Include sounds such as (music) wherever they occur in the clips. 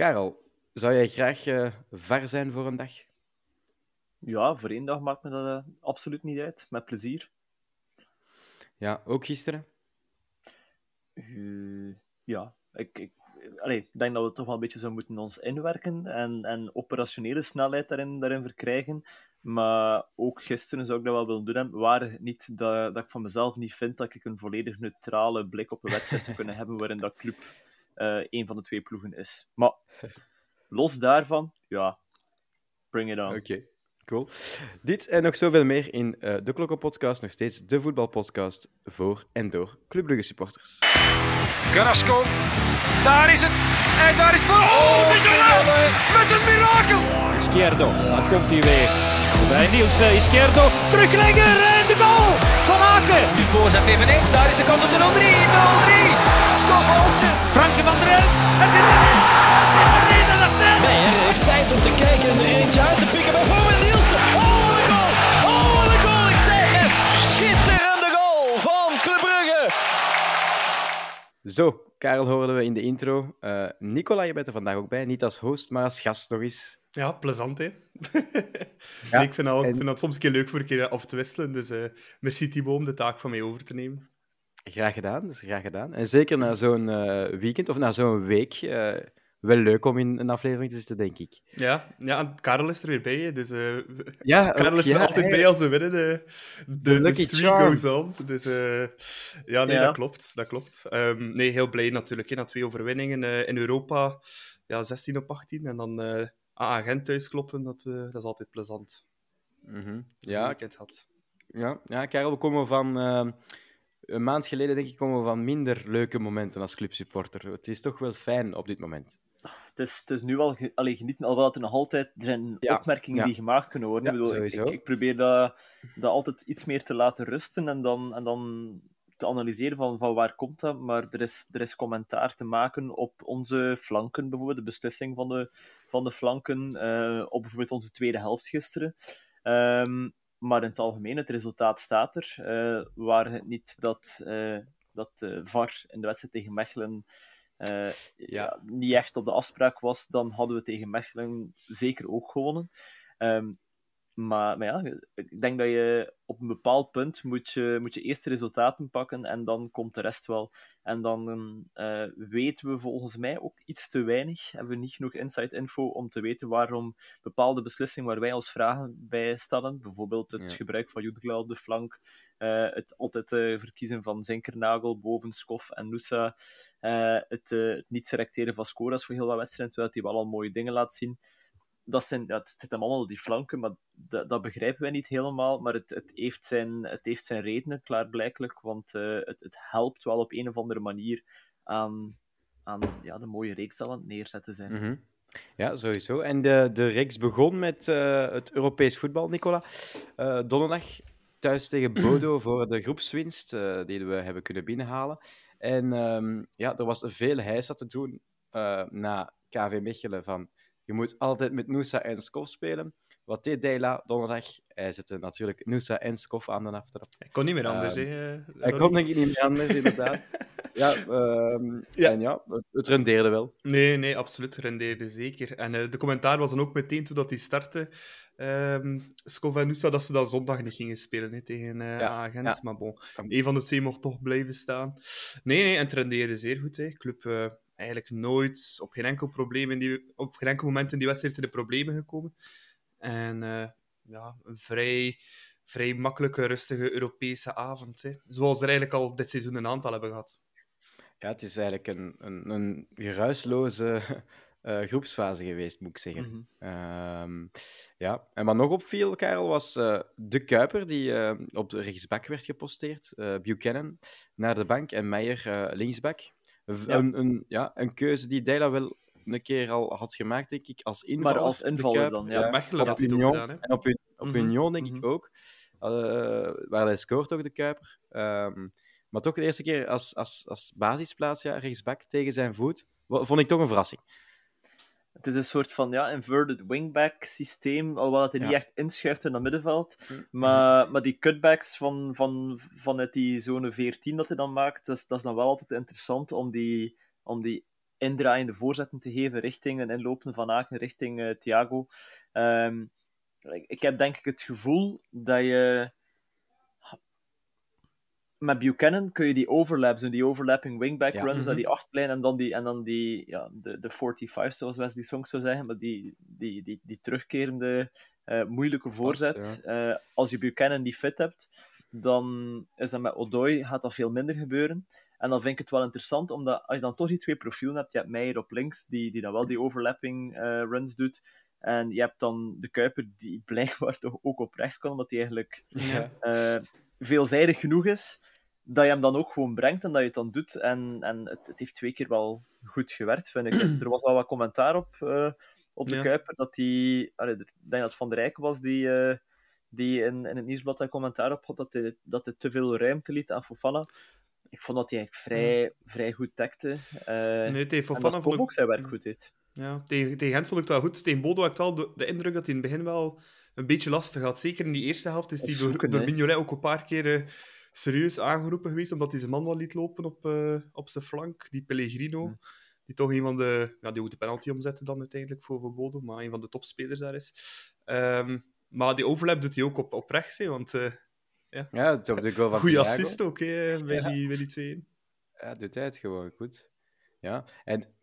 Karel, zou jij graag uh, var zijn voor een dag? Ja, voor één dag maakt me dat uh, absoluut niet uit. Met plezier. Ja, ook gisteren? Uh, ja, ik, ik, allee, denk dat we toch wel een beetje zo moeten ons inwerken en, en operationele snelheid daarin, daarin verkrijgen. Maar ook gisteren zou ik dat wel willen doen hebben, waar niet dat, dat ik van mezelf niet vind dat ik een volledig neutrale blik op een wedstrijd zou kunnen (laughs) hebben waarin dat club uh, een van de twee ploegen is. Maar los daarvan, ja, bring it on. Oké. Cool. Dit en nog zoveel meer in uh, de Klokkenpodcast, nog steeds de voetbalpodcast voor en door Club Brugge supporters. Carrasco, daar is het. En daar is voor. Oh, oh met een mirakel. Izquierdo, daar komt hij weer. Bij Niels uh, Izquierdo, teruglegger en de goal van Aken. Nu voorzet eveneens, daar is de kans op de 0-3. 0-3. Olsen. Franke van der Elf. Het is de Nee, hij heeft tijd om te kijken en er eentje uit te pikken. Bijvoorbeeld Nielsen. Oh, wat een goal. Oh, wat een goal. Ik zeg het. Schitterende goal van Club Brugge. Zo, Karel hoorden we in de intro. Uh, Nicola, je bent er vandaag ook bij. Niet als host, maar als gast nog eens. Ja, plezant, hè? ja, (laughs) ik, vind dat, ik vind dat soms een keer leuk voor een keer af te wisselen. Dus uh, merci Thibaut om de taak van mij over te nemen. Graag gedaan, dus graag gedaan. En zeker na zo'n uh, weekend of na zo'n week wel leuk om in een aflevering te zitten, denk ik. Ja, ja en Karel is er weer bij. Dus, uh, ja, (laughs) Karel is er altijd bij als we winnen. De, de, de streak goes on. Dus ja, nee, ja. dat klopt. Dat klopt. Um, nee, heel blij natuurlijk. Hè, na twee overwinningen in Europa. Ja, 16 op 18. En dan aan agent thuis kloppen, dat, dat is altijd plezant. Mm -hmm. Ja, had. Ja, ja, Karel, we komen van een maand geleden, denk ik, komen we van minder leuke momenten als clubsupporter. Het is toch wel fijn op dit moment het is, het is nu wel ge, allee, genieten, alhoewel het er nog altijd er zijn opmerkingen die gemaakt kunnen worden. ik, bedoel, ik, ik, ik, probeer dat, dat altijd iets meer te laten rusten en dan, en dan te analyseren van, van waar komt dat. Maar er is, er is commentaar te maken op onze flanken, bijvoorbeeld de beslissing van de, van de flanken, uh, op bijvoorbeeld onze tweede helft gisteren. Um, maar in het algemeen, het resultaat staat er. Uh, waar het niet dat, uh, dat VAR in de wedstrijd tegen Mechelen ja, niet echt op de afspraak was, dan hadden we tegen Mechelen zeker ook gewonnen. Um, maar, maar ja, ik denk dat je op een bepaald punt moet je, moet je eerst de resultaten pakken en dan komt de rest wel. En dan uh, weten we volgens mij ook iets te weinig, hebben we niet genoeg inside info om te weten waarom bepaalde beslissingen waar wij ons vragen bij stellen, bijvoorbeeld het gebruik van Jutgla op de flank, uh, het altijd uh, verkiezen van Zinkernagel boven Skof en Nusa, het, het niet selecteren van Scoras voor heel wat wedstrijden, terwijl hij wel al mooie dingen laat zien dat zijn, ja, het zit hem allemaal op die flanken, maar dat, dat begrijpen wij niet helemaal. Maar het, het, heeft, zijn, het heeft zijn redenen, klaarblijkelijk. Want uh, het, het helpt wel op een of andere manier aan, aan ja, de mooie reeks dat aan het neerzetten zijn. Mm -hmm. Ja, sowieso. En de, de reeks begon met uh, het Europees voetbal, Nicola. Uh, donderdag thuis tegen (clears throat) Bodo voor de groepswinst die we hebben kunnen binnenhalen. En um, ja, er was veel heisa te doen na KV Mechelen van je moet altijd met Noosa en Skof spelen. Wat deed Dela donderdag? Hij zette natuurlijk Noosa en Skof aan de aftrap. Hij kon niet meer anders, um, Hij kon denk ik niet meer anders, inderdaad. (laughs) ja, um, ja, en ja, het, het, rendeerde wel. Nee, nee, absoluut, het rendeerde zeker. En uh, de commentaar was dan ook meteen toen dat hij startte, um, Skov en Noosa, dat ze dan zondag niet gingen spelen he, tegen uh, ja, Agent. Ja. Maar bon, een van de twee mocht toch blijven staan. Nee, nee, en het rendeerde zeer goed. Hè. Club... Uh, eigenlijk nooit op geen enkel, probleem in die, op geen enkel moment in die wedstrijd in de problemen gekomen. En uh, ja, een vrij, vrij makkelijke, rustige Europese avond. Hè. Zoals er eigenlijk al dit seizoen een aantal hebben gehad. Ja, het is eigenlijk een, een, een geruisloze uh, (laughs) groepsfase geweest, moet ik zeggen. Mm -hmm. uh, ja. En wat nog opviel, Karel, was uh, de Kuiper, die op de rechtsbak werd geposteerd. Buchanan naar de bank en Meijer linksbak. Ja. Een, een, ja, een keuze die Dela wel een keer al had gemaakt, denk ik, als invaller. Maar als invaller dan, ja. ja Mechelen had hij ook gedaan, hè? En op, op mm -hmm. Union, denk mm -hmm. ik ook. Uh, waar hij scoort ook, de Kuiper. Um, maar toch de eerste keer als, als, als basisplaats, ja, rechtsback tegen zijn voet, vond ik toch een verrassing. Het is een soort van ja, inverted wingback systeem, alhoewel het hij ja. niet echt inschuift in het middenveld. Maar, maar die cutbacks van, van, vanuit die zone 14 dat hij dan maakt, dat is, dat is dan wel altijd interessant om die, om die indraaiende voorzetten te geven richting een inlopen van Aken, richting uh, Thiago. Ehm, ik heb denk ik het gevoel dat je met Buchanan kun je die overlaps en die overlapping wingback runs, mm -hmm. die achtlijn en dan die, en dan die ja, de, de 45, zoals Wesley Song zou zeggen, maar die, die, die, die terugkerende uh, moeilijke voorzet. Uh, als je Buchanan die fit hebt, dan is dat met Odoi gaat dat veel minder gebeuren. En dan vind ik het wel interessant, omdat als je dan toch die twee profielen hebt, je hebt Meijer op links, die, die dan wel die overlapping uh, runs doet, en je hebt dan de Kuiper, die (laughs) blijkbaar toch ook op rechts kan, omdat hij eigenlijk ja. Veelzijdig genoeg is dat je hem dan ook gewoon brengt en dat je het dan doet. En, en het, het heeft twee keer wel goed gewerkt, vind ik. (clears throat) er was al wat commentaar op, uh, op de ja. Kuiper, dat die... Allee, ik denk dat Van der Rijk was die, uh, die in, in het nieuwsblad een commentaar op had, dat hij, dat hij te veel ruimte liet aan Fofana. Ik vond dat hij eigenlijk vrij, vrij goed tekte. Uh, nee, tegen Fofana vond ik... ook zijn werk goed deed. Ja, tegen, tegen Gent vond ik het wel goed. Tegen Bodo had ik wel de, de indruk dat hij in het begin wel een beetje lastig had. Zeker in die eerste helft is hij door, door Mignolet ook een paar keer serieus aangeroepen geweest, omdat hij zijn man wel liet lopen op, uh, op zijn flank. Die Pellegrino, die toch een van de... Ja, die ook de penalty omzette dan uiteindelijk voor, voor Bodo, maar een van de topspelers daar is. Um, maar die overlap doet hij ook op, op rechts, hè, want... Uh, ja, ja het op de goal van Goeie assist ook, hè, bij, ja. die, bij die twee. Ja, doet hij het gewoon goed. Ja, en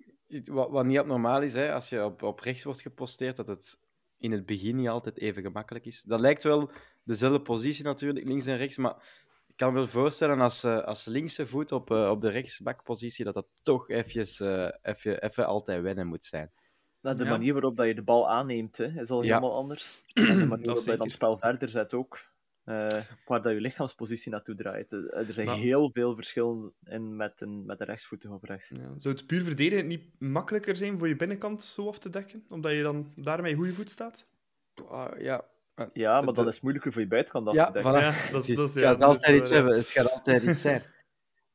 wat, wat niet abnormaal is, hè, als je op, op rechts wordt geposteerd, dat het in het begin niet altijd even gemakkelijk is. Dat lijkt wel dezelfde positie natuurlijk, links en rechts, maar ik kan me wel voorstellen als, uh, als linkse voet op, uh, op de rechtsbakpositie dat dat toch eventjes, uh, even, even altijd wennen moet zijn. Nou, de ja. manier waarop dat je de bal aanneemt hè, is al helemaal ja. anders. (clears throat) En de manier waarop je dan het spel verder zet ook. Waar dat je lichaamspositie naartoe draait. Er zijn maar... heel veel verschillen in met een, met een rechtsvoetig op rechts. Ja. Zou het puur verdedigen niet makkelijker zijn voor je binnenkant zo af te dekken? Omdat je dan daarmee goede voet staat? ja, ja, maar dan is het moeilijker voor je buitenkant af ja, te dekken. Voilà. Ja, dat, het, dat, het, gaat altijd iets hebben. het gaat altijd iets zijn.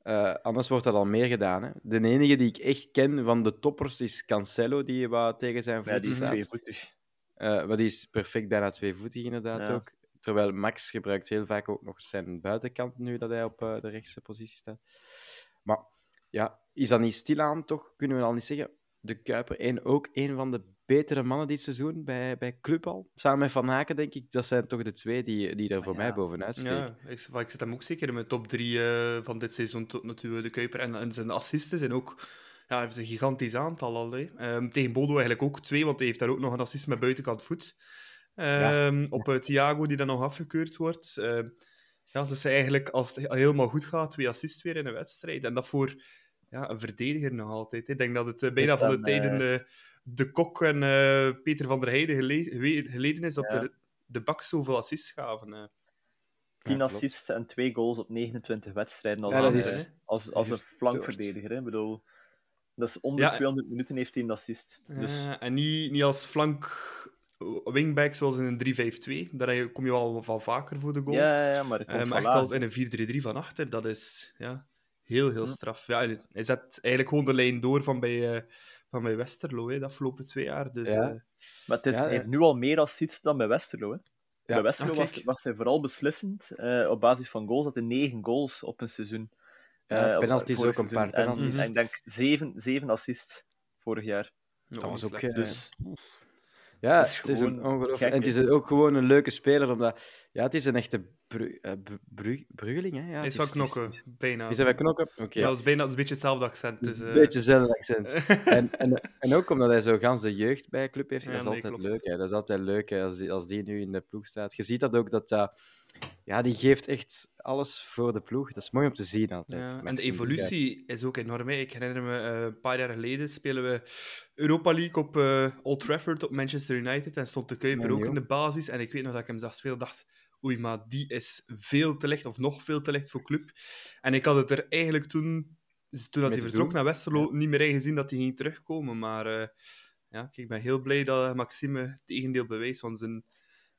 Uh, (laughs) anders wordt dat al meer gedaan. Hè. De enige die ik echt ken van de toppers is Cancelo, die wat tegen zijn voeten Ja, die is tweevoetig. Uh, maar die is perfect bijna tweevoetig inderdaad ja. ook. Terwijl Max gebruikt heel vaak ook nog zijn buitenkant nu dat hij op uh, de rechtse positie staat. Maar ja, is dat niet stilaan toch? Kunnen we al niet zeggen. De Kuiper en ook een van de betere mannen dit seizoen bij, bij Club al. Samen met Van Haken, denk ik, dat zijn toch de twee die, die er voor ja. mij bovenuit steken. Ja, ik, ik zit hem ook zeker in mijn top drie uh, van dit seizoen tot natuurlijk, de Kuiper. En, en zijn assisten zijn ook... Ja, hij heeft een gigantisch aantal al. Um, tegen Bodo eigenlijk ook twee, want hij heeft daar ook nog een assist met buitenkant voet. Um, ja. Op uh, Thiago, die dan nog afgekeurd wordt. Uh, ja, dus eigenlijk, als het helemaal goed gaat, twee assists weer in een wedstrijd. En dat voor ja, een verdediger nog altijd. Ik denk dat het uh, bijna van de tijden de Kok en uh, Peter van der Heijden gele geleden is dat ja. er de bak zoveel assists gaven. Uh. 10 ja, assists en 2 goals op 29 wedstrijden als, ja, is, als, als een flankverdediger. Hè. Ik bedoel, dat is onder ja, 200 minuten heeft hij een assist. Dus... en niet, niet als flank wingback zoals in een 3-5-2. Daar kom je al van vaker voor de goal. Ja, ja maar, maar echt als in een 4-3-3 van achter, dat is ja, heel, heel straf. Ja, hij zet eigenlijk gewoon de lijn door van bij, uh, van bij Westerlo hè, de afgelopen twee jaar. Dus, ja. uh... Maar het is, ja, hij heeft nu al meer assists dan bij Westerlo. Hè. Ja. Bij Westerlo was, was, hij vooral beslissend uh, op basis van goals. Dat hij negen goals op een seizoen. Ja, penalties ook een paar penalties. En, en ik denk zeven, zeven assists vorig jaar. Dat was ook... Dus, ja, het is, het is een ongelooflijk. En het is ook gewoon een leuke speler, omdat ja, het is een echte bru uh, bru brugeling. Hè? Ja, hij is van knokken, is, bijna. Is hij van knokken? Oké. Okay, ja, dat is bijna een beetje hetzelfde accent. Dus, uh... Een beetje hetzelfde accent. (laughs) en, en, en ook omdat hij zo gans de jeugd bij club heeft, ja, dat is nee, altijd leuk. Hè? Dat is altijd leuk hè? Als, die, als die nu in de ploeg staat. Je ziet dat ook, dat uh, ja, die geeft echt alles voor de ploeg. Dat is mooi om te zien altijd. Ja, en de evolutie is ook enorm. Hè? Ik herinner me, een paar jaar geleden spelen we Europa League op Old Trafford op Manchester United en stond de Kuiper ook in de basis. En ik weet nog dat ik hem zag spelen, dacht oei, maar die is veel te licht, of nog veel te licht voor club. En ik had het er eigenlijk toen, toen dat hij vertrok naar Westerlo, ja. niet meer in gezien dat hij ging terugkomen. Maar uh, ja, ik ben heel blij dat Maxime het tegendeel bewijst, want zijn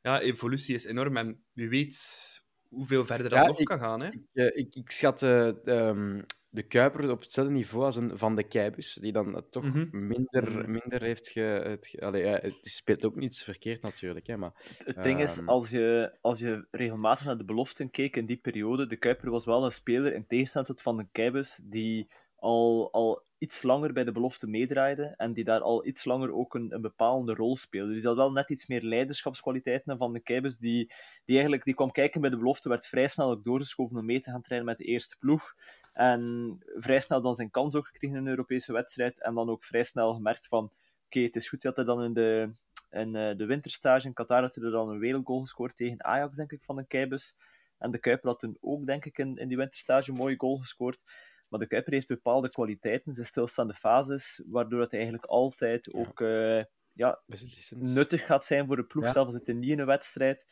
ja, evolutie is enorm. En wie weet hoeveel verder dat ja, nog ik, kan gaan. Hè? Ik, ik, ik schat uh, um, de Kuiper op hetzelfde niveau als een Van de Keibus, die dan toch mm -hmm. minder, minder heeft ge... Het, allee, ja, het speelt ook niets verkeerd natuurlijk, hè, maar... Het ding is, ehm, als je, als je regelmatig naar de beloften keek in die periode, de Kuiper was wel een speler, in tegenstelling tot Van de Keibus, die al, al iets langer bij de belofte meedraaide en die daar al iets langer ook een, een bepalende rol speelde. Dus die had wel net iets meer leiderschapskwaliteiten van de Keibus, die, die eigenlijk die kwam kijken bij de belofte, werd vrij snel ook doorgeschoven om mee te gaan trainen met de eerste ploeg. En vrij snel dan zijn kans ook gekregen in een Europese wedstrijd. En dan ook vrij snel gemerkt van, oké, het is goed dat hij dan in de, in uh, de winterstage in Qatar had hij dan een wereldgoal gescoord tegen Ajax, denk ik, van de Keibus. En de Kuiper had toen ook, denk ik, in, in die winterstage een mooie goal gescoord. Maar de Kuiper heeft bepaalde kwaliteiten, zijn stilstaande fases, waardoor het eigenlijk altijd ook uh, ja, nuttig gaat zijn voor de ploeg, ja. zelfs als het niet in een wedstrijd.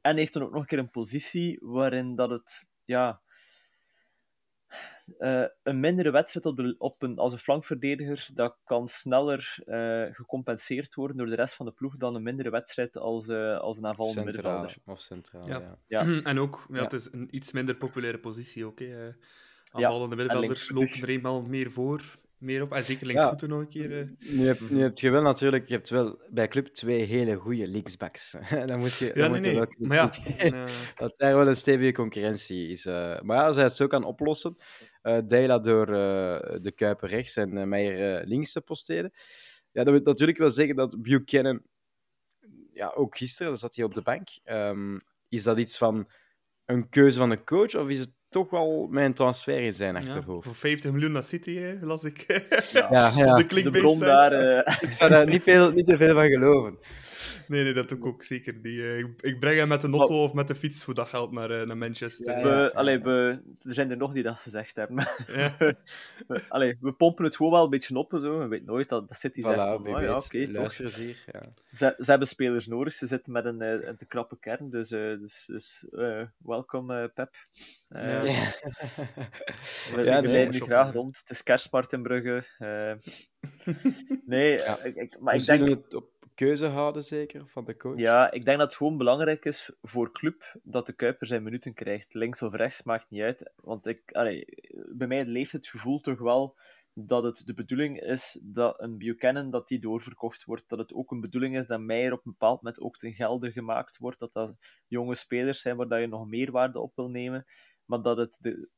En heeft dan ook nog een keer een positie waarin dat het ja, uh, een mindere wedstrijd op, de, op een, als een flankverdediger, dat kan sneller uh, gecompenseerd worden door de rest van de ploeg dan een mindere wedstrijd als, uh, als een aanvallende middenvelder. Of centraal, ja. ja. ja. (clears throat) En ook, ja, het is een iets minder populaire positie ook. Hè. Aanvallende middenvelders lopen er eenmaal meer voor meer op. En zeker linksvoeten ja. nog een keer. Uh... Nu, heb, nu heb je wel natuurlijk je hebt wel bij club twee hele goede linksbacks. (laughs) dan moet je, ja, nee, nee. Wel maar ja, (laughs) uh... dat daar wel een stevige concurrentie is. Uh... Maar ja, als hij het zo kan oplossen, uh, Deila door de Kuiper rechts en Meijer links te posteren, ja, dat wil natuurlijk wel zeggen dat Buchanan, ja, ook gisteren, zat hij op de bank. Um, is dat iets van een keuze van de coach, of is het toch wel mijn transfer in zijn achterhoofd. voor 50 miljoen naar City, hè, las ik. Ja, (laughs) ja, de, de bron daar... Uh... Ik zou daar niet, veel, niet te veel van geloven. Nee, nee, dat doe ik ook zeker Die, Uh, ik breng hem met de auto of met de fiets voor dat geld naar, uh, naar Manchester. Ja, we, allee, we, er zijn er nog die dat gezegd hebben. (laughs) Ja. we, allee, we pompen het gewoon wel een beetje op. Zo. We weten nooit dat, dat City voilà, zegt van, oh, ja, oké, okay, hier. Ja. Ze, ze, hebben spelers nodig. Ze zitten met een, een te krappe kern. Dus, dus, dus welkom, Pep. Ja. we zien nee, nu graag rond. Het is kerstmarkt in Brugge. (laughs) nee, ik, ik, maar ik denk keuze houden, zeker, van de coach? Ja, ik denk dat het gewoon belangrijk is voor club dat de Kuiper zijn minuten krijgt. Links of rechts, maakt niet uit. Want ik, allee, bij mij leeft het gevoel toch wel dat het de bedoeling is dat een Buchanan dat die doorverkocht wordt. Dat het ook een bedoeling is dat Meijer op een bepaald moment ook ten gelde gemaakt wordt. Dat dat jonge spelers zijn waar dat je nog meer waarde op wil nemen. Maar dat het de,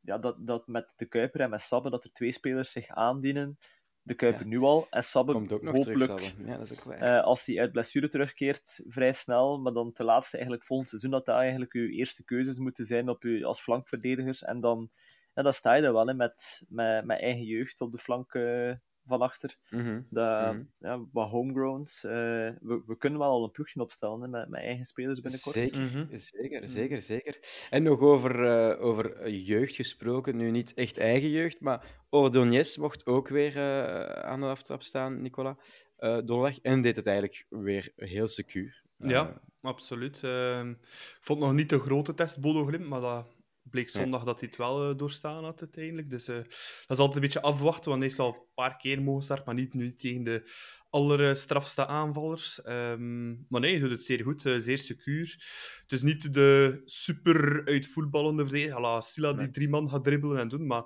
ja, dat, dat met de Kuiper en met Sabbe dat er twee spelers zich aandienen de Kuiper nu al. En Sabbe Komt ook nog hopelijk, terug, ja, dat is ook uh, als hij uit blessure terugkeert, vrij snel. Maar dan te laatste eigenlijk volgend seizoen dat dat eigenlijk uw eerste keuzes moeten zijn op u als flankverdedigers. En dan, ja, dan sta je daar wel hè, met, met, met eigen jeugd op de flank uh, van achter. Mm -hmm. ja, wat homegrowns. Uh, we, we kunnen wel al een ploegje opstellen hè, met, met eigen spelers binnenkort. Zeker, mm -hmm. zeker, zeker, zeker. En nog over, uh, over jeugd gesproken. Nu niet echt eigen jeugd, maar Ordonez mocht ook weer uh, aan de aftrap staan, Nicola. donderdag. En deed het eigenlijk weer heel secuur. ja, absoluut. Ehm, ik vond nog niet de grote test Bodo Glimt, maar dat bleek zondag dat hij het wel uh, doorstaan had uiteindelijk. Dus uh, dat is altijd een beetje afwachten, want hij is al een paar keer mogen starten, maar niet nu tegen de allerstrafste aanvallers. Um, maar nee, hij doet het zeer goed, uh, zeer secuur. Dus niet de super uitvoetballende verdediger, la Silla die drie man gaat dribbelen en doen, maar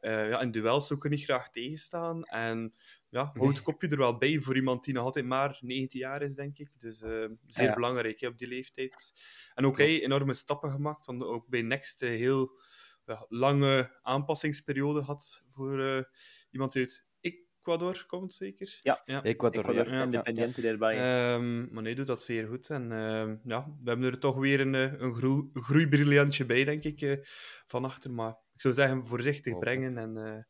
ja, in duels ook er niet graag tegenstaan. En ja, houdt kopje er wel bij voor iemand die nog altijd maar 19 jaar is, denk ik. Dus uh, zeer belangrijk hè, op die leeftijd. En ook hij enorme stappen gemaakt, want ook bij Next een heel ja, lange aanpassingsperiode had voor uh, iemand uit Ecuador, komt zeker? Ja, ja. Ecuador, Ecuador ja. Independiente erbij. Um, maar nee, doet dat zeer goed. En uh, ja, we hebben er toch weer een, een groei, groeibriljantje bij, denk ik, uh, van achter. Maar ik zou zeggen, voorzichtig brengen en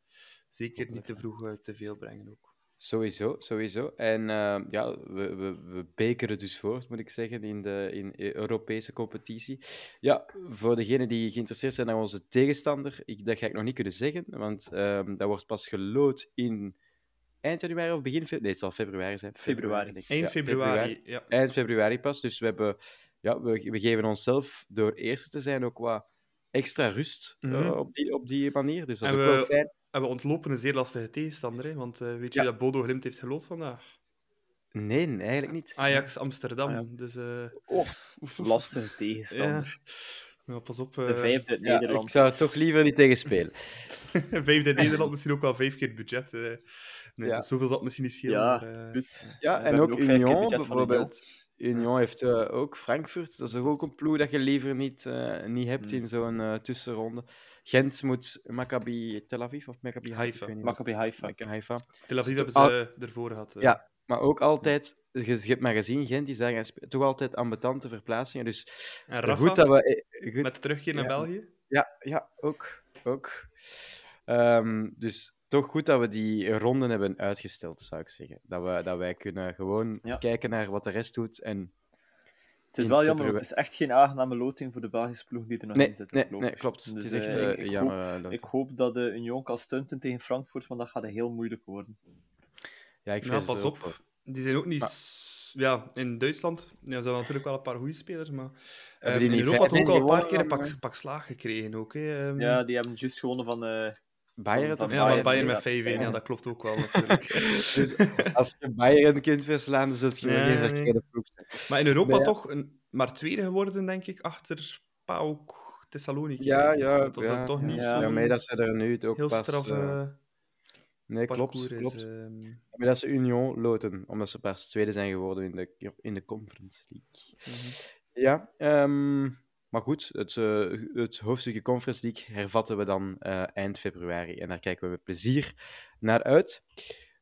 zeker niet te vroeg te veel brengen ook. Sowieso, sowieso. En uh, ja, we, we, we bekeren dus voort, moet ik zeggen, in de in Europese competitie. Ja, voor degenen die geïnteresseerd zijn naar onze tegenstander, ik, dat ga ik nog niet kunnen zeggen, want um, dat wordt pas gelood in eind januari of begin februari. Nee, het zal februari zijn. Februari. februari eind februari, februari, ja. Eind februari pas. Dus we, hebben, ja, we, we geven onszelf door eerste te zijn ook wat extra rust mm -hmm. uh, op, die, op die manier. Dus dat is en ook we... wel fijn en we ontlopen een zeer lastige tegenstander, hè? want uh, weet je dat Bodo Glimt heeft geloot vandaag? Nee, eigenlijk niet. Ajax Amsterdam. Ajax. Dus, uh... oh, lastige tegenstander. Ja. ja pas op. Uh... De vijfde uit Nederland. ik zou toch liever niet tegen spelen. (laughs) vijfde in Nederland, misschien ook wel vijf keer budget. Nee, ja. zoveel zal het misschien niet schelen. Ja, maar, ja en ook, ook Union bijvoorbeeld. Union heeft uh, ook Frankfurt. Dat is ook een ploeg dat je liever niet, uh, niet hebt mm. in zo'n uh, tussenronde. Gent moet Maccabi Tel Aviv of Maccabi Haifa? Maccabi Haifa. Haifa. Tel Aviv hebben ze ervoor gehad. Ja, maar ook altijd, je, je hebt maar gezien, Gent is daar toch altijd ambetante verplaatsingen. Dus en Rafa, goed dat we, goed, met terugkeer naar ja, België? Ja, ja ook. ook. Um, dus toch goed dat we die ronden hebben uitgesteld, zou ik zeggen. Dat, we, dat wij kunnen gewoon kijken naar wat de rest doet. En het is wel jammer, want het is echt geen aangename loting voor de Belgische ploeg die er nog nee, in zit. Nee, nee, klopt. Dus, het is echt uh, ik, jammer. Hoop, ik hoop dat de Union kan stunten tegen Frankfurt, want dat gaat heel moeilijk worden. Ja, ik pas op. Die zijn ook niet... Maar... Ja, in Duitsland ja, zijn natuurlijk wel een paar goede spelers, maar um, in Europa toch ook al een paar keer een pak, pak slaag gekregen. Ook, hè. Um... Ja, die hebben juist gewonnen van... Uh, Bayern toch? Ja, Bayern met 5-1, ja, dat klopt ook wel natuurlijk. (laughs) dus als je Bayern kunt verslaan, dan zult je ja, geen verkeerde ploeg zijn. Maar in Europa nee, toch een, maar tweede geworden, denk ik, achter PAOK Thessaloniki. Ja, ja. Dat, ja, toch niet zo... Ja, maar dat ze er nu ook heel pas... Straf, uh, nee, klopt, klopt. Is, um... Maar dat ze Union loten, omdat ze pas tweede zijn geworden in de, in de Conference League. Mm -hmm. Ja, um, maar goed, het, uh, het hoofdstukje Conference League hervatten we dan uh, eind februari. En daar kijken we met plezier naar uit.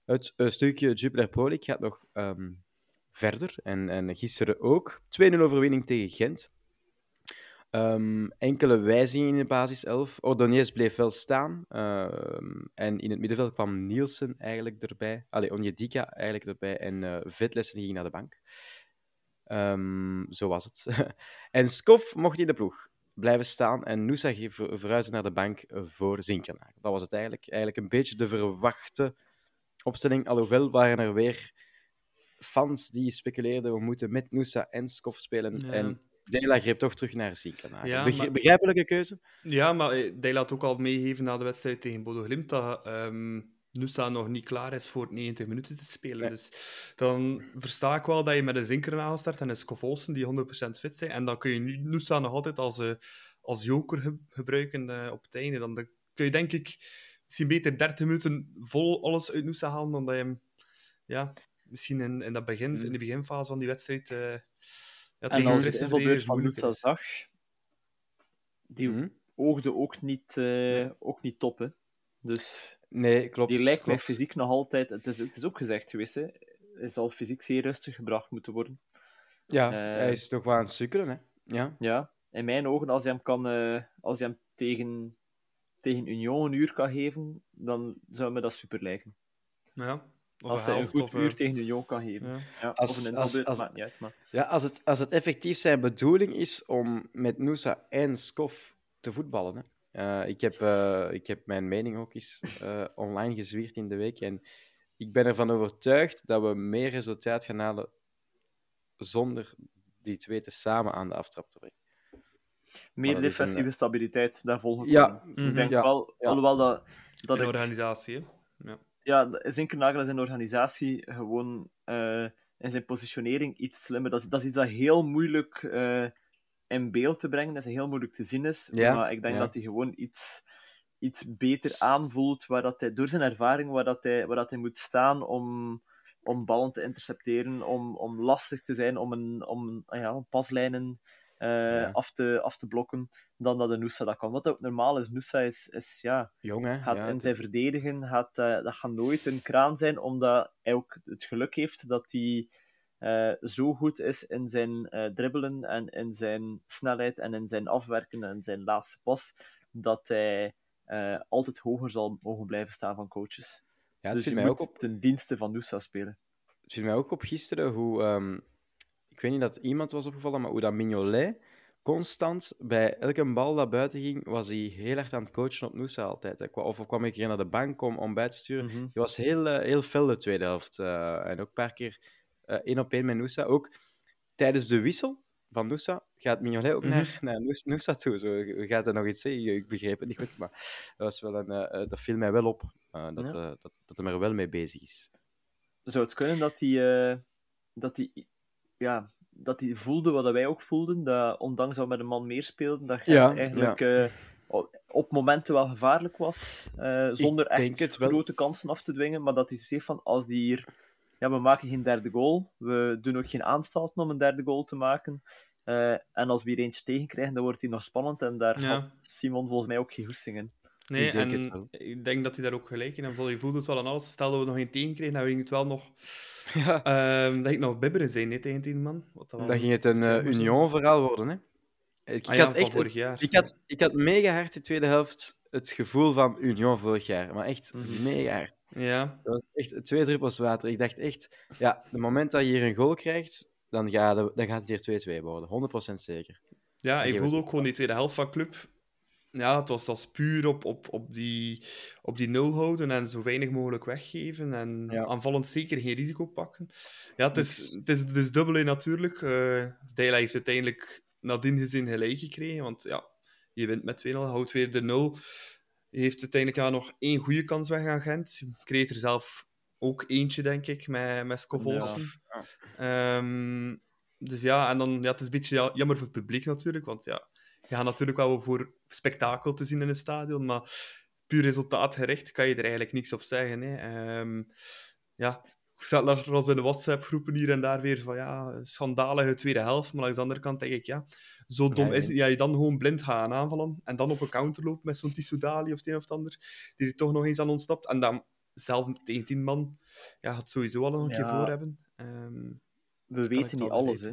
Het uh, stukje Jupiler Pro gaat nog um, verder. En, en gisteren ook. 2-0 overwinning tegen Gent. Um, enkele wijzigingen in de basis 11. Ordonez bleef wel staan. Um, en in het middenveld kwam Nielsen eigenlijk erbij. Allee, Onjedika eigenlijk erbij. En uh, ging naar de bank. Um, zo was het. (laughs) en Skof mocht in de ploeg blijven staan en Noosa verhuizen naar de bank voor Zinkenaar. Dat was het eigenlijk. Eigenlijk een beetje de verwachte opstelling. Alhoewel waren er weer fans die speculeerden we moeten met Noosa en Skof spelen. Ja. En Dela greep toch terug naar Zinkenaar. Ja, Begri maar... Begrijpelijke keuze? Ja, maar eh, Dela had ook al meegeven na de wedstrijd tegen Bodo Glimt dat... Um Nusa nog niet klaar is voor 90 minuten te spelen. Nee. Dus dan versta ik wel dat je met een Zinker aanstart en een Scofolsen die 100% fit zijn. En dan kun je Nusa nog altijd als, uh, als joker ge gebruiken uh, op het einde. Dan, dan kun je denk ik misschien beter 30 minuten vol alles uit Nusa halen dan dat je hem ja, misschien in, in, dat begin, mm. in de beginfase van die wedstrijd uh, ja, en als je de van Nusa zag, die mm. oogde ook niet, ook niet top. Hè. Dus Nee, klopt. Die lijkt klopt. mij fysiek nog altijd... Het is, het is ook gezegd geweest, hè. Hij zal fysiek zeer rustig gebracht moeten worden. Ja, uh, hij is toch wel aan het sukkelen, hè. Ja. ja, in mijn ogen, als hij hem, kan, uh, als hij hem tegen, tegen Union een uur kan geven, dan zou me dat super lijken. Ja. Of als hij een goed of, uur uh... tegen Union kan geven. Ja. Ja, als, of een invalbeurt, als, maakt niet uit. Maar... Ja, als het, als het effectief zijn bedoeling is om met Noosa en Skof te voetballen, hè, uh, ik, heb, uh, ik heb mijn mening ook eens uh, online gezwierd in de week. En ik ben ervan overtuigd dat we meer resultaat gaan halen zonder die twee te samen aan de aftrap te brengen. Meer defensieve een... stabiliteit, daar volg ik ja. Mm -hmm. Ik denk ja. wel, ja. alhoewel dat... dat in ik... organisatie, Ja, ja Zinkernagel is in organisatie gewoon in zijn positionering iets slimmer. Dat is, dat is iets dat heel moeilijk in beeld te brengen, dat is heel moeilijk te zien is. Ja, maar ik denk ja. dat hij gewoon iets, iets beter aanvoelt waar dat hij, door zijn ervaring waar dat hij, waar dat hij moet staan om, om ballen te intercepteren, om, om lastig te zijn, om, een, om ja, paslijnen uh, ja. af, te, af te blokken, dan dat de Noosa dat kan. Wat ook normaal is, Noosa is, is ja, Jong, hè? gaat in zijn verdedigen, gaat, uh, dat gaat nooit een kraan zijn, omdat hij ook het geluk heeft dat hij uh, zo goed is in zijn uh, dribbelen en in zijn snelheid en in zijn afwerken en zijn laatste pas, dat hij uh, altijd hoger zal mogen blijven staan van coaches. Ja, dus je mij moet ook op... ten dienste van Nusa spelen. Het viel mij ook op gisteren hoe... Um, ik weet niet dat iemand was opgevallen, maar hoe dat Mignolet constant, bij elke bal dat buiten ging, was hij heel erg aan het coachen op Nusa altijd. Of kwam ik hier naar de bank om, om bij te sturen. Mm -hmm. Hij was heel, heel fel de tweede helft. en ook een paar keer één op één met Noosa. Ook tijdens de wissel van Noosa gaat Mignolet ook mm -hmm. naar, naar Noosa toe. Zo, gaat er nog iets zeggen? Ik begreep het niet goed, maar dat, was wel een, uh, dat viel mij wel op. Dat, ja. dat, dat hij er wel mee bezig is. Zou het kunnen dat hij, dat hij, ja, dat hij voelde wat wij ook voelden? Dat ondanks dat we met een man meer speelden, dat hij ja, eigenlijk ja. op momenten wel gevaarlijk was, zonder echt grote kansen af te dwingen, maar dat hij zegt van als die hier ja, we maken geen derde goal. We doen ook geen aanstalten om een derde goal te maken. Uh, en als we hier eentje tegenkrijgen, dan wordt hij nog spannend. En daar ja. had Simon volgens mij ook geen goesting in. Nee, ik denk en ik denk dat hij daar ook gelijk in heeft. Je voelt het wel aan alles. Stel dat we nog geen tegenkregen, dan ging het wel nog... (laughs) Ja. Um, dat ik nog bibberen zijn, niet tegen tien man. Wat dan ging het een uh, Union-verhaal worden, hè? Ik, ah, ja, had echt, vorig jaar. Ik had, ik had mega hard de tweede helft het gevoel van Union vorig jaar. Maar echt mega hard. Ja. Dat was echt twee druppels water. Ik dacht echt, ja, het moment dat je hier een goal krijgt, dan gaat, dan gaat het hier 2-2 worden. 100% zeker. Ja, ik voelde ook gewoon die tweede helft van club. Ja, het was, was puur op, op, op, die, op die nul houden en zo weinig mogelijk weggeven. En aanvallend zeker geen risico pakken. Ja, het is, het is, het is dubbel natuurlijk. Uh, heeft uiteindelijk nadien gezien gelijk gekregen. Want ja, je wint met 2-0, houdt weer de 0. Je heeft uiteindelijk ja, nog één goede kans weg aan Gent. Kreeg er zelf ook eentje, denk ik, met, met Scovolsen. Ja. Um, dus ja, en dan, ja, het is een beetje jammer voor het publiek natuurlijk, want ja, je gaat natuurlijk wel voor spektakel te zien in een stadion, maar puur resultaatgericht kan je er eigenlijk niks op zeggen. Hè. Um, ja, zat nog eens in de WhatsApp-groepen hier en daar weer van ja, schandalige tweede helft, maar aan de andere kant denk ik, ja, zo dom is het. Ja, je dan gewoon blind gaat aanvallen en dan op een counter loopt met zo'n Tissoudali of het een of het ander, die er toch nog eens aan ontsnapt. En dan zelf tegen tien man, ja, gaat sowieso al nog een keer voor hebben. Um, we weten niet alles, hè.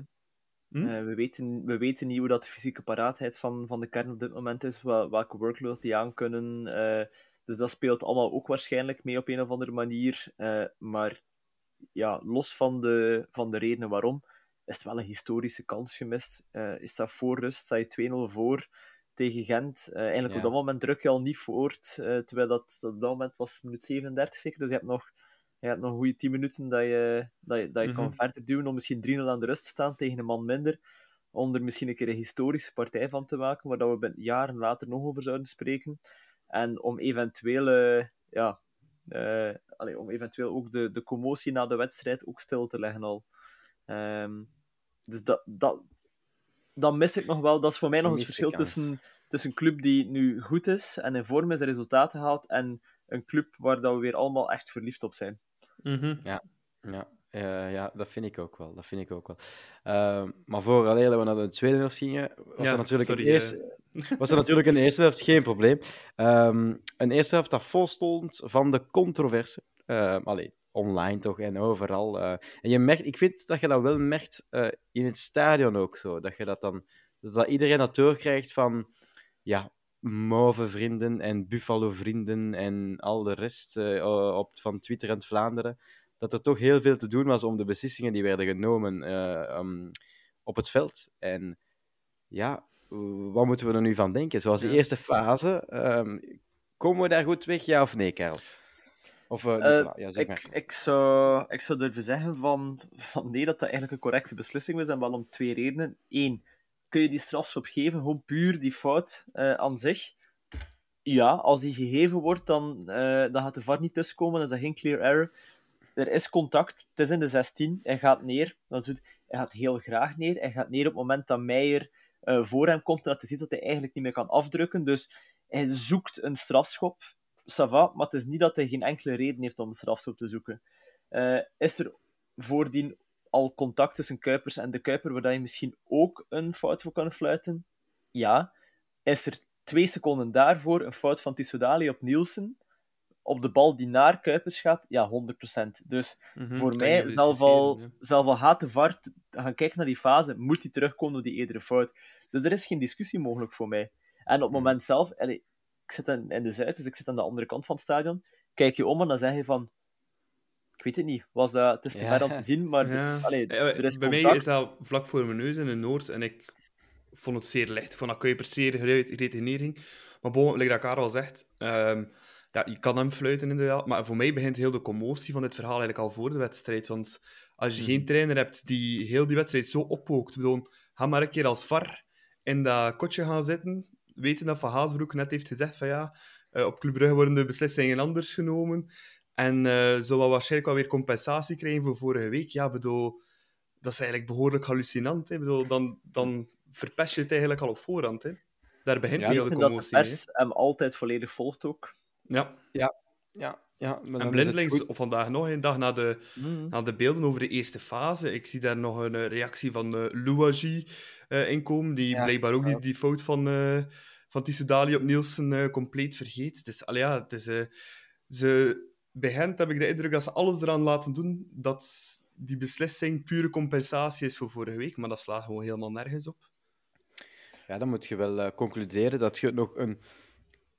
Hm? Uh, we, weten, we weten niet hoe dat de fysieke paraatheid van, van de kern op dit moment is, wel, welke workload die aan kunnen. Uh, dus dat speelt allemaal ook waarschijnlijk mee op een of andere manier. Uh, maar ja, los van de, van de redenen waarom, is het wel een historische kans gemist. is dat voor rust, sta je 2-0 voor tegen Gent. eigenlijk op dat moment druk je al niet voort, terwijl dat, dat op dat moment was minuut 37 zeker. Dus je hebt nog je hebt nog een goede 10 minuten dat je, dat je, dat je kan mhm. verder duwen om misschien 3-0 aan de rust te staan tegen een man minder. Om er misschien een keer een historische partij van te maken, waar dat we jaren later nog over zouden spreken. En om eventueel, uh, ja, uh, om eventueel ook de, de commotie na de wedstrijd ook stil te leggen al. Um, dus dat, dat, dat mis ik nog wel. Dat is voor mij nog het verschil tussen, tussen een club die nu goed is en in vorm is en resultaten haalt, en een club waar dat we weer allemaal echt verliefd op zijn. Mhm. Ja, ja. Uh, ja, dat vind ik ook wel. Dat vind ik ook wel. Uh, maar voor alleen dat we naar de tweede helft gingen, was, er natuurlijk sorry, (laughs) een eerste, was er natuurlijk in de eerste helft geen probleem. Um, een eerste helft dat vol stond van de controverse. Uh, allee, online toch en overal. Uh, en je merkt, ik vind dat je dat wel merkt in het stadion ook zo. Dat je dat dan, dat iedereen dat doorkrijgt van, ja, Mauve vrienden en Buffalo vrienden en al de rest op, van Twitter en Vlaanderen, dat er toch heel veel te doen was om de beslissingen die werden genomen um, op het veld. En ja, wat moeten we er nu van denken? Zoals de eerste fase, um, komen we daar goed weg, ja of nee, Karel? Of, uh, Nicola, ja, zeg maar. ik, ik, zou, ik zou durven zeggen van, van nee, dat dat eigenlijk een correcte beslissing was, en wel om twee redenen. Eén, kun je die strafschop geven, gewoon puur die fout uh, aan zich. Ja, als die gegeven wordt, dan, dan gaat de VAR niet tussenkomen, dan is dat geen clear error. Er is contact, het is in de 16, hij gaat neer, dan hij gaat heel graag neer, hij gaat neer op het moment dat Meijer uh, voor hem komt en dat hij ziet dat hij eigenlijk niet meer kan afdrukken, dus hij zoekt een strafschop, ça va, maar het is niet dat hij geen enkele reden heeft om een strafschop te zoeken. is er voordien al contact tussen Kuipers en de Kuiper, waar je misschien ook een fout voor kan fluiten? Ja. Is er twee seconden daarvoor een fout van Tissoudali op Nielsen? Op de bal die naar Kuipers gaat? Ja, 100%. Dus mhm, voor mij, zelf al, zelf al gaat de VAR gaan kijken naar die fase, moet hij terugkomen op die eerdere fout. Dus er is geen discussie mogelijk voor mij. En op het mhm. moment zelf, ik zit in, in de Zuid, dus ik zit aan de andere kant van het stadion, kijk je om en dan zeg je van ik weet het niet. Was dat, het is te ver om te zien, maar ja. er is Bij mij is dat vlak voor mijn neus in de Noord en ik vond het zeer licht. Ik vond dat Kuiper zeer retenering. Maar bon, like dat Karel zegt, um, ja, je kan hem fluiten inderdaad. Maar voor mij begint heel de commotie van dit verhaal eigenlijk al voor de wedstrijd. Want als je geen hmm. trainer hebt die heel die wedstrijd zo oppookt, bedoel, ga maar een keer als VAR in dat kotje gaan zitten, weten dat Van Haasbroek net heeft gezegd van ja, uh, op Club Brugge worden de beslissingen anders genomen. En uh, zullen we waarschijnlijk wel weer compensatie krijgen voor vorige week. Ja, bedoel, dat is eigenlijk behoorlijk hallucinant. Hè? Bedoel, dan, dan verpest je het eigenlijk al op voorhand. Hè? Daar begint ja, heel de commotie de pers hem altijd volledig volgt ook. Ja. Ja, ja. Ja, en blindelings, of vandaag nog een dag na de, mm. na de beelden over de eerste fase. Ik zie daar nog een uh, reactie van uh, Louagie uh, in komen, die blijkbaar ook die, die fout van, uh, van Tissoudali op Nielsen compleet vergeet. Dus ja, het is, ze, bij Gent heb ik de indruk dat ze alles eraan laten doen dat die beslissing pure compensatie is voor vorige week, maar dat slaat gewoon helemaal nergens op. Ja, dan moet je wel concluderen dat je nog een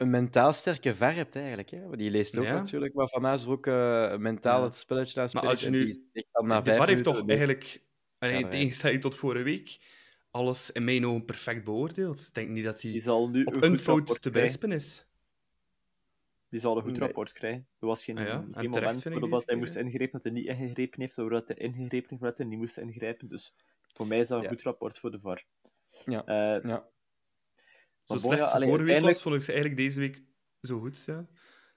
een mentaal sterke ver hebt, eigenlijk. Hè? Die leest ook natuurlijk wat Van Azenbroek uh, mentaal het spelletje aan Maar als je nu... de VAR heeft toch eigenlijk, in tegenstelling tot vorige week, alles in mijn ogen perfect beoordeeld. Ik denk niet dat hij nu op een, fout te berispen is. Die zal een goed rapport krijgen. Er was geen, ah geen moment waarop hij moest ingrijpen dat hij niet ingegrepen heeft, of dat hij ingegrepen heeft dat hij niet moest ingrijpen. Dus voor mij is dat een goed rapport voor de VAR. Ja. Uh, ja. Zo slecht als vorige week was, vond ik ze eigenlijk deze week zo goed. Ja.